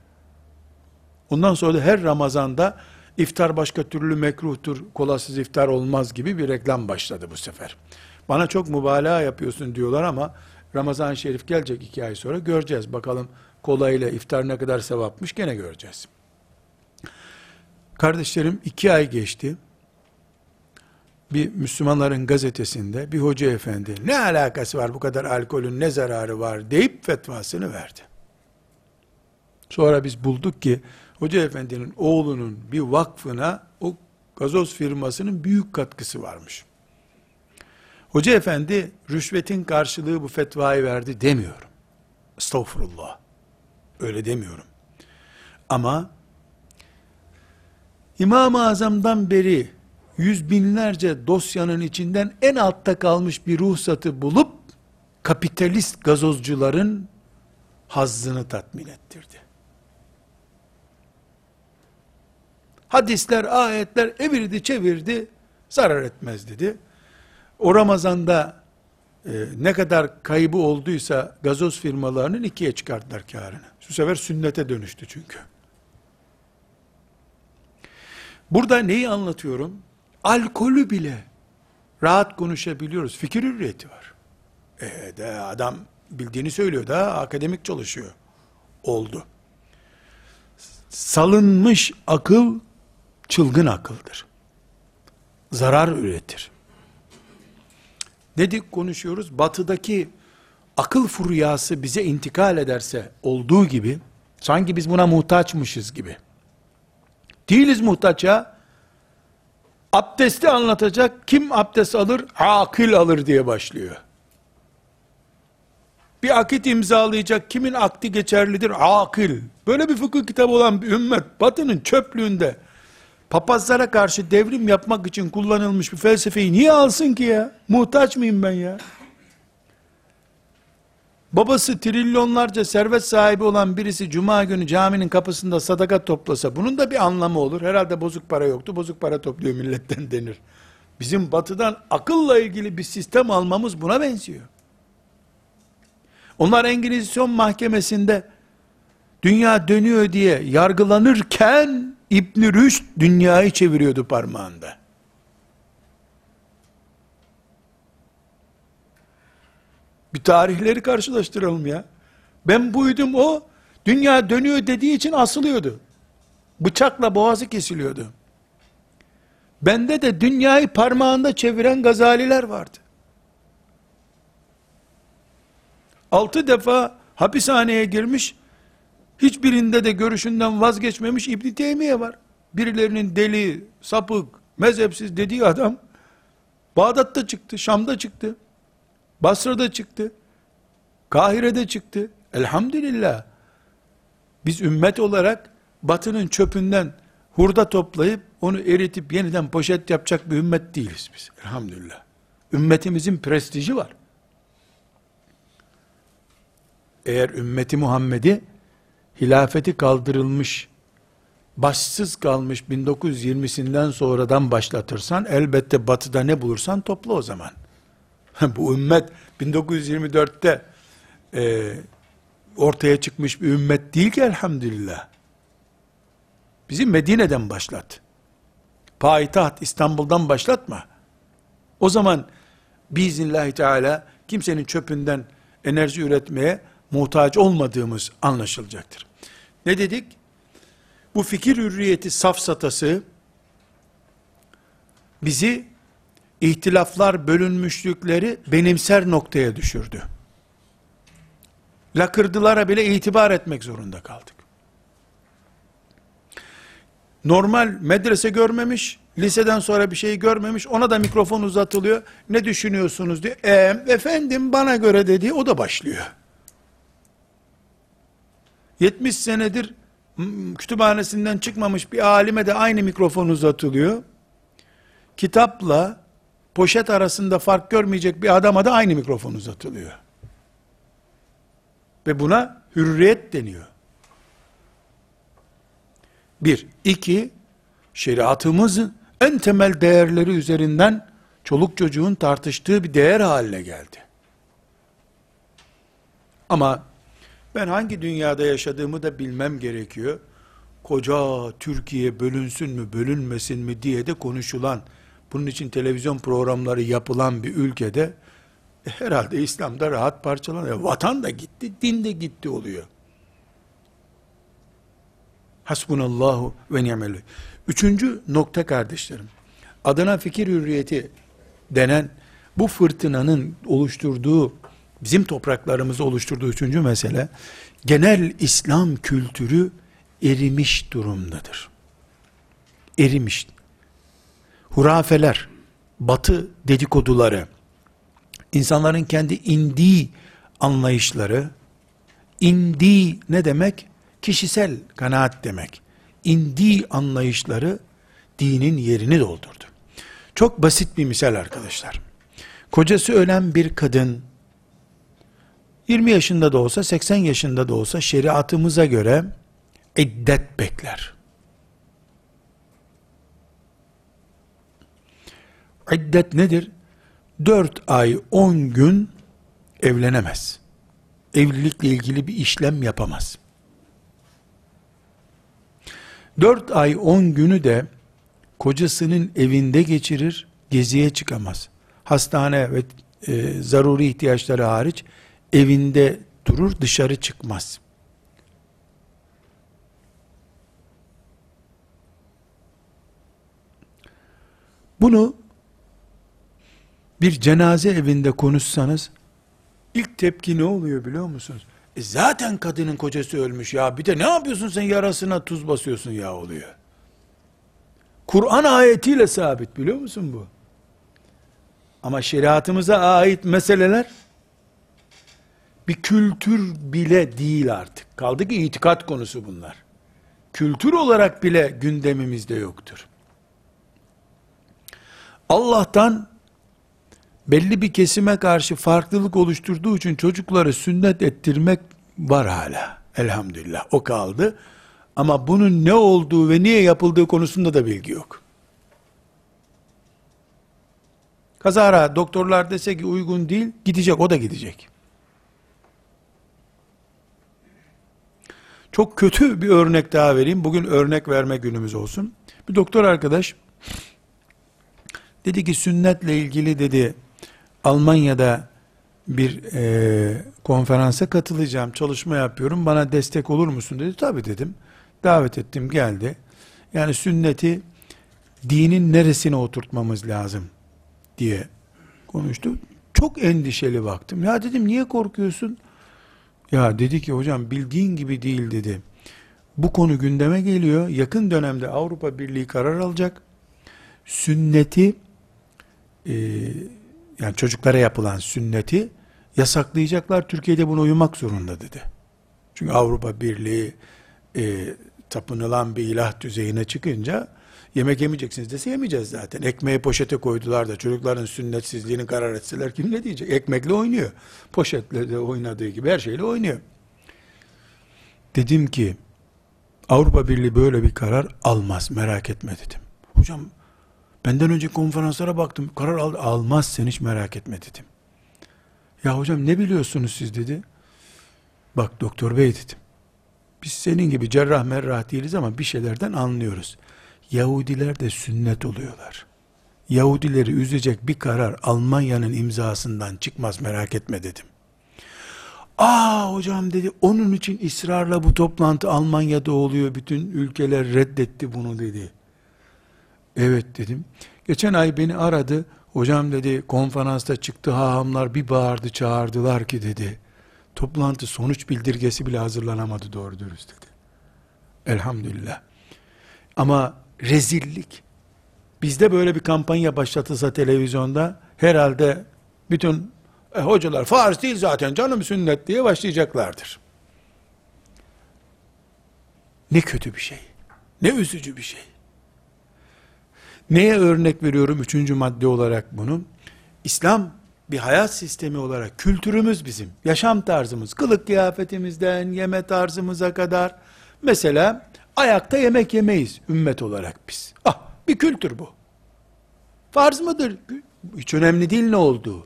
Speaker 1: Ondan sonra da her Ramazan'da iftar başka türlü mekruhtur, kolasız iftar olmaz gibi bir reklam başladı bu sefer. Bana çok mübalağa yapıyorsun diyorlar ama Ramazan-ı Şerif gelecek iki ay sonra göreceğiz. Bakalım kolayla iftar ne kadar sevapmış gene göreceğiz. Kardeşlerim iki ay geçti bir Müslümanların gazetesinde bir hoca efendi ne alakası var bu kadar alkolün ne zararı var deyip fetvasını verdi. Sonra biz bulduk ki hoca efendinin oğlunun bir vakfına o gazoz firmasının büyük katkısı varmış. Hoca efendi rüşvetin karşılığı bu fetvayı verdi demiyorum. Estağfurullah. Öyle demiyorum. Ama İmam-ı Azam'dan beri yüz binlerce dosyanın içinden en altta kalmış bir ruhsatı bulup kapitalist gazozcuların hazzını tatmin ettirdi. Hadisler, ayetler evirdi çevirdi, zarar etmez dedi. O Ramazan'da e, ne kadar kaybı olduysa gazoz firmalarının ikiye çıkarttılar karını. Şu sefer sünnete dönüştü çünkü. Burada neyi anlatıyorum? Alkolü bile rahat konuşabiliyoruz. Fikir hürriyeti var. E de adam bildiğini söylüyor da akademik çalışıyor. Oldu. Salınmış akıl çılgın akıldır. Zarar üretir. Dedik konuşuyoruz. Batıdaki akıl furyası bize intikal ederse olduğu gibi sanki biz buna muhtaçmışız gibi. Değiliz muhtaç ya abdesti anlatacak, kim abdest alır? Akil alır diye başlıyor. Bir akit imzalayacak, kimin akdi geçerlidir? Akil. Böyle bir fıkıh kitabı olan bir ümmet, batının çöplüğünde, papazlara karşı devrim yapmak için kullanılmış bir felsefeyi niye alsın ki ya? Muhtaç mıyım ben ya? Babası trilyonlarca servet sahibi olan birisi cuma günü caminin kapısında sadaka toplasa bunun da bir anlamı olur. Herhalde bozuk para yoktu. Bozuk para topluyor milletten denir. Bizim batıdan akılla ilgili bir sistem almamız buna benziyor. Onlar Engizisyon mahkemesinde dünya dönüyor diye yargılanırken İbn Rüşd dünyayı çeviriyordu parmağında. Bir tarihleri karşılaştıralım ya. Ben buydum o, dünya dönüyor dediği için asılıyordu. Bıçakla boğazı kesiliyordu. Bende de dünyayı parmağında çeviren gazaliler vardı. Altı defa hapishaneye girmiş, hiçbirinde de görüşünden vazgeçmemiş İbn Teymiye var. Birilerinin deli, sapık, mezhepsiz dediği adam, Bağdat'ta çıktı, Şam'da çıktı, Basra'da çıktı, Kahire'de çıktı. Elhamdülillah. Biz ümmet olarak batının çöpünden hurda toplayıp onu eritip yeniden poşet yapacak bir ümmet değiliz biz. Elhamdülillah. Ümmetimizin prestiji var. Eğer ümmeti Muhammed'i hilafeti kaldırılmış, başsız kalmış 1920'sinden sonradan başlatırsan elbette batıda ne bulursan topla o zaman. Bu ümmet 1924'te e, ortaya çıkmış bir ümmet değil ki elhamdülillah. Bizi Medine'den başlat. Payitaht İstanbul'dan başlatma. O zaman biiznillahü teala kimsenin çöpünden enerji üretmeye muhtaç olmadığımız anlaşılacaktır. Ne dedik? Bu fikir hürriyeti safsatası bizi ihtilaflar, bölünmüşlükleri benimser noktaya düşürdü. Lakırdılara bile itibar etmek zorunda kaldık. Normal medrese görmemiş, liseden sonra bir şey görmemiş, ona da mikrofon uzatılıyor. Ne düşünüyorsunuz diye. E, efendim bana göre dediği o da başlıyor. 70 senedir kütüphanesinden çıkmamış bir alime de aynı mikrofon uzatılıyor. Kitapla poşet arasında fark görmeyecek bir adama da aynı mikrofon uzatılıyor. Ve buna hürriyet deniyor. Bir. iki, şeriatımızın en temel değerleri üzerinden çoluk çocuğun tartıştığı bir değer haline geldi. Ama ben hangi dünyada yaşadığımı da bilmem gerekiyor. Koca Türkiye bölünsün mü bölünmesin mi diye de konuşulan, bunun için televizyon programları yapılan bir ülkede e, herhalde İslam'da rahat parçalanıyor. Vatan da gitti, din de gitti oluyor. Hasbunallahu ve ni'mel Üçüncü nokta kardeşlerim. Adına fikir hürriyeti denen bu fırtınanın oluşturduğu, bizim topraklarımızda oluşturduğu üçüncü mesele, genel İslam kültürü erimiş durumdadır. Erimiş. Hurafeler, batı dedikoduları, insanların kendi indiği anlayışları, indiği ne demek? Kişisel kanaat demek. İndiği anlayışları dinin yerini doldurdu. Çok basit bir misal arkadaşlar. Kocası ölen bir kadın 20 yaşında da olsa 80 yaşında da olsa şeriatımıza göre iddet bekler. İddet nedir? 4 ay 10 gün evlenemez. Evlilikle ilgili bir işlem yapamaz. 4 ay 10 günü de kocasının evinde geçirir, geziye çıkamaz. Hastane ve e, zaruri ihtiyaçları hariç evinde durur, dışarı çıkmaz. Bunu bir cenaze evinde konuşsanız ilk tepki ne oluyor biliyor musunuz? E zaten kadının kocası ölmüş ya bir de ne yapıyorsun sen yarasına tuz basıyorsun ya oluyor. Kur'an ayetiyle sabit biliyor musun bu? Ama şeriatımıza ait meseleler bir kültür bile değil artık. Kaldı ki itikat konusu bunlar. Kültür olarak bile gündemimizde yoktur. Allah'tan belli bir kesime karşı farklılık oluşturduğu için çocukları sünnet ettirmek var hala. Elhamdülillah o kaldı. Ama bunun ne olduğu ve niye yapıldığı konusunda da bilgi yok. Kazara doktorlar dese ki uygun değil, gidecek o da gidecek. Çok kötü bir örnek daha vereyim. Bugün örnek verme günümüz olsun. Bir doktor arkadaş dedi ki sünnetle ilgili dedi Almanya'da bir e, konferansa katılacağım, çalışma yapıyorum, bana destek olur musun dedi. Tabii dedim. Davet ettim, geldi. Yani sünneti dinin neresine oturtmamız lazım diye konuştu. Çok endişeli baktım. Ya dedim niye korkuyorsun? Ya dedi ki hocam bildiğin gibi değil dedi. Bu konu gündeme geliyor. Yakın dönemde Avrupa Birliği karar alacak. Sünneti e, yani çocuklara yapılan sünneti yasaklayacaklar. Türkiye'de buna uyumak zorunda dedi. Çünkü Avrupa Birliği e, tapınılan bir ilah düzeyine çıkınca yemek yemeyeceksiniz dese yemeyeceğiz zaten. Ekmeği poşete koydular da çocukların sünnetsizliğini karar etseler kim ne diyecek? Ekmekle oynuyor. Poşetle de oynadığı gibi her şeyle oynuyor. Dedim ki Avrupa Birliği böyle bir karar almaz merak etme dedim. Hocam benden önce konferanslara baktım karar al, almaz sen hiç merak etme dedim. Ya hocam ne biliyorsunuz siz dedi. Bak doktor bey dedim. Biz senin gibi cerrah merrah değiliz ama bir şeylerden anlıyoruz. Yahudiler de sünnet oluyorlar. Yahudileri üzecek bir karar Almanya'nın imzasından çıkmaz merak etme dedim. Aa hocam dedi onun için ısrarla bu toplantı Almanya'da oluyor. Bütün ülkeler reddetti bunu dedi. Evet dedim. Geçen ay beni aradı. Hocam dedi konferansta çıktı hahamlar bir bağırdı çağırdılar ki dedi. Toplantı sonuç bildirgesi bile hazırlanamadı doğru dürüst dedi. Elhamdülillah. Ama rezillik. Bizde böyle bir kampanya başlatılsa televizyonda herhalde bütün e, hocalar farz değil zaten canım sünnet diye başlayacaklardır. Ne kötü bir şey. Ne üzücü bir şey. Neye örnek veriyorum üçüncü madde olarak bunu? İslam bir hayat sistemi olarak kültürümüz bizim, yaşam tarzımız, kılık kıyafetimizden yeme tarzımıza kadar mesela ayakta yemek yemeyiz ümmet olarak biz. Ah bir kültür bu. Farz mıdır? Hiç önemli değil ne olduğu.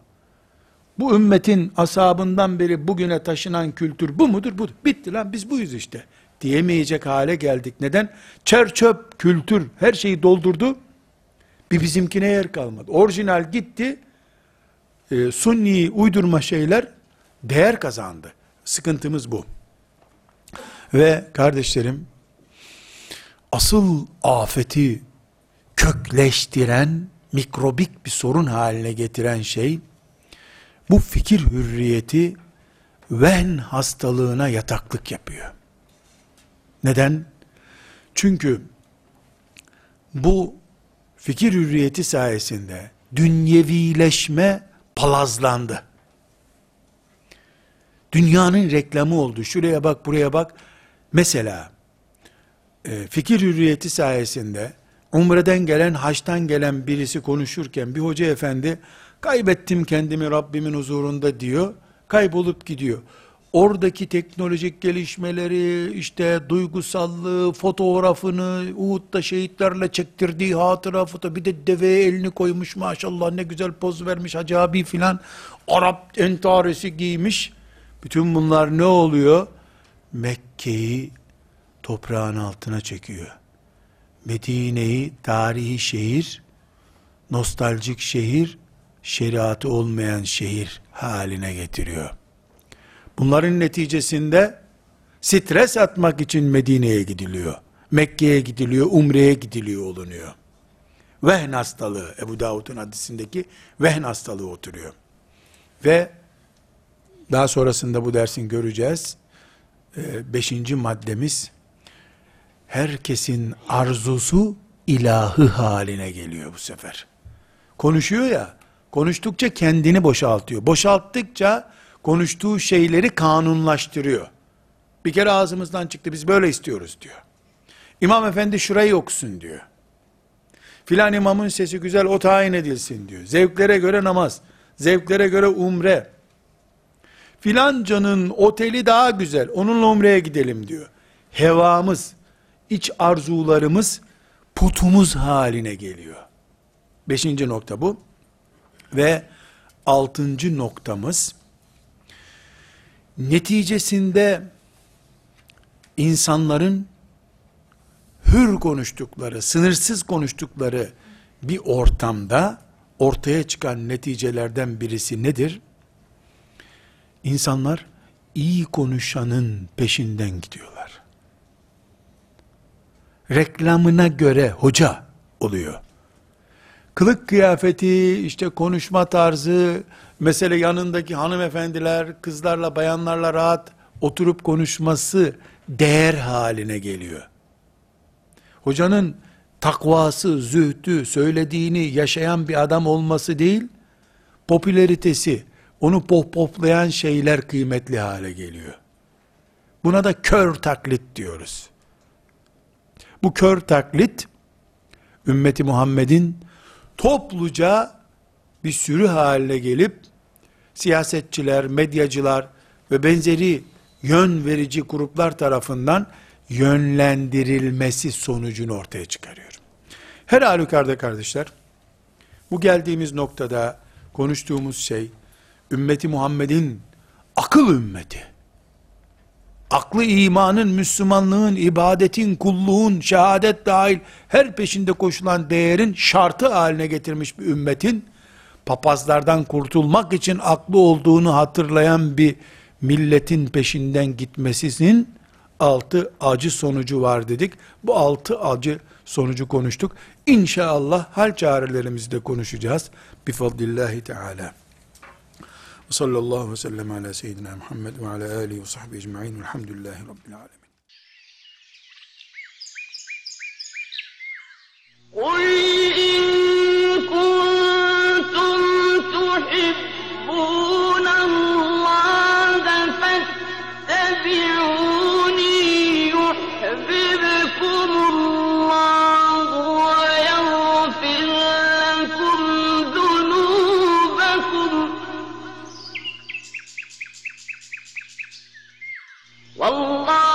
Speaker 1: Bu ümmetin asabından beri bugüne taşınan kültür bu mudur? Budur. Bitti lan biz buyuz işte. Diyemeyecek hale geldik. Neden? Çerçöp kültür her şeyi doldurdu. Bir bizimkine yer kalmadı. Orijinal gitti. E, sunni uydurma şeyler değer kazandı. Sıkıntımız bu. Ve kardeşlerim asıl afeti kökleştiren mikrobik bir sorun haline getiren şey bu fikir hürriyeti ven hastalığına yataklık yapıyor. Neden? Çünkü bu fikir hürriyeti sayesinde dünyevileşme palazlandı. Dünyanın reklamı oldu. Şuraya bak, buraya bak. Mesela e, fikir hürriyeti sayesinde umreden gelen, haçtan gelen birisi konuşurken bir hoca efendi kaybettim kendimi Rabbimin huzurunda diyor. Kaybolup gidiyor. Oradaki teknolojik gelişmeleri, işte duygusallığı, fotoğrafını, Uhud'da şehitlerle çektirdiği hatıra foto, bir de deveye elini koymuş maşallah ne güzel poz vermiş Hacı abi filan. Arap entaresi giymiş. Bütün bunlar ne oluyor? Mekke'yi toprağın altına çekiyor. Medine'yi tarihi şehir, nostaljik şehir, şeriatı olmayan şehir haline getiriyor. Bunların neticesinde stres atmak için Medine'ye gidiliyor. Mekke'ye gidiliyor, Umre'ye gidiliyor olunuyor. Vehn hastalığı, Ebu Davud'un hadisindeki vehn hastalığı oturuyor. Ve daha sonrasında bu dersin göreceğiz. Ee, beşinci maddemiz, herkesin arzusu ilahı haline geliyor bu sefer. Konuşuyor ya, konuştukça kendini boşaltıyor. Boşalttıkça konuştuğu şeyleri kanunlaştırıyor. Bir kere ağzımızdan çıktı biz böyle istiyoruz diyor. İmam efendi şurayı okusun diyor. Filan imamın sesi güzel o tayin edilsin diyor. Zevklere göre namaz, zevklere göre umre. Filancanın oteli daha güzel onunla umreye gidelim diyor. Hevamız, iç arzularımız putumuz haline geliyor. Beşinci nokta bu. Ve altıncı noktamız, neticesinde insanların hür konuştukları, sınırsız konuştukları bir ortamda ortaya çıkan neticelerden birisi nedir? İnsanlar iyi konuşanın peşinden gidiyorlar. Reklamına göre hoca oluyor. kılık kıyafeti, işte konuşma tarzı, mesele yanındaki hanımefendiler, kızlarla, bayanlarla rahat oturup konuşması değer haline geliyor. Hocanın takvası, zühdü, söylediğini yaşayan bir adam olması değil, popülaritesi, onu pohpohlayan şeyler kıymetli hale geliyor. Buna da kör taklit diyoruz. Bu kör taklit, ümmeti Muhammed'in topluca bir sürü haline gelip, siyasetçiler, medyacılar ve benzeri yön verici gruplar tarafından yönlendirilmesi sonucunu ortaya çıkarıyor. Her halükarda kardeşler, bu geldiğimiz noktada konuştuğumuz şey, ümmeti Muhammed'in akıl ümmeti, aklı imanın, Müslümanlığın, ibadetin, kulluğun, şehadet dahil her peşinde koşulan değerin şartı haline getirmiş bir ümmetin, papazlardan kurtulmak için aklı olduğunu hatırlayan bir milletin peşinden gitmesinin altı acı sonucu var dedik. Bu altı acı sonucu konuştuk. İnşallah hal çarelerimizi konuşacağız. Bifadlillahi Teala. Sallallahu ve sellem ala seyyidina Muhammed ve ala alihi ve sahbihi ecma'in velhamdülillahi rabbil alemin.
Speaker 2: قل كنتم تحبون الله فاتبعوني يحببكم الله ويغفر لكم ذنوبكم. والله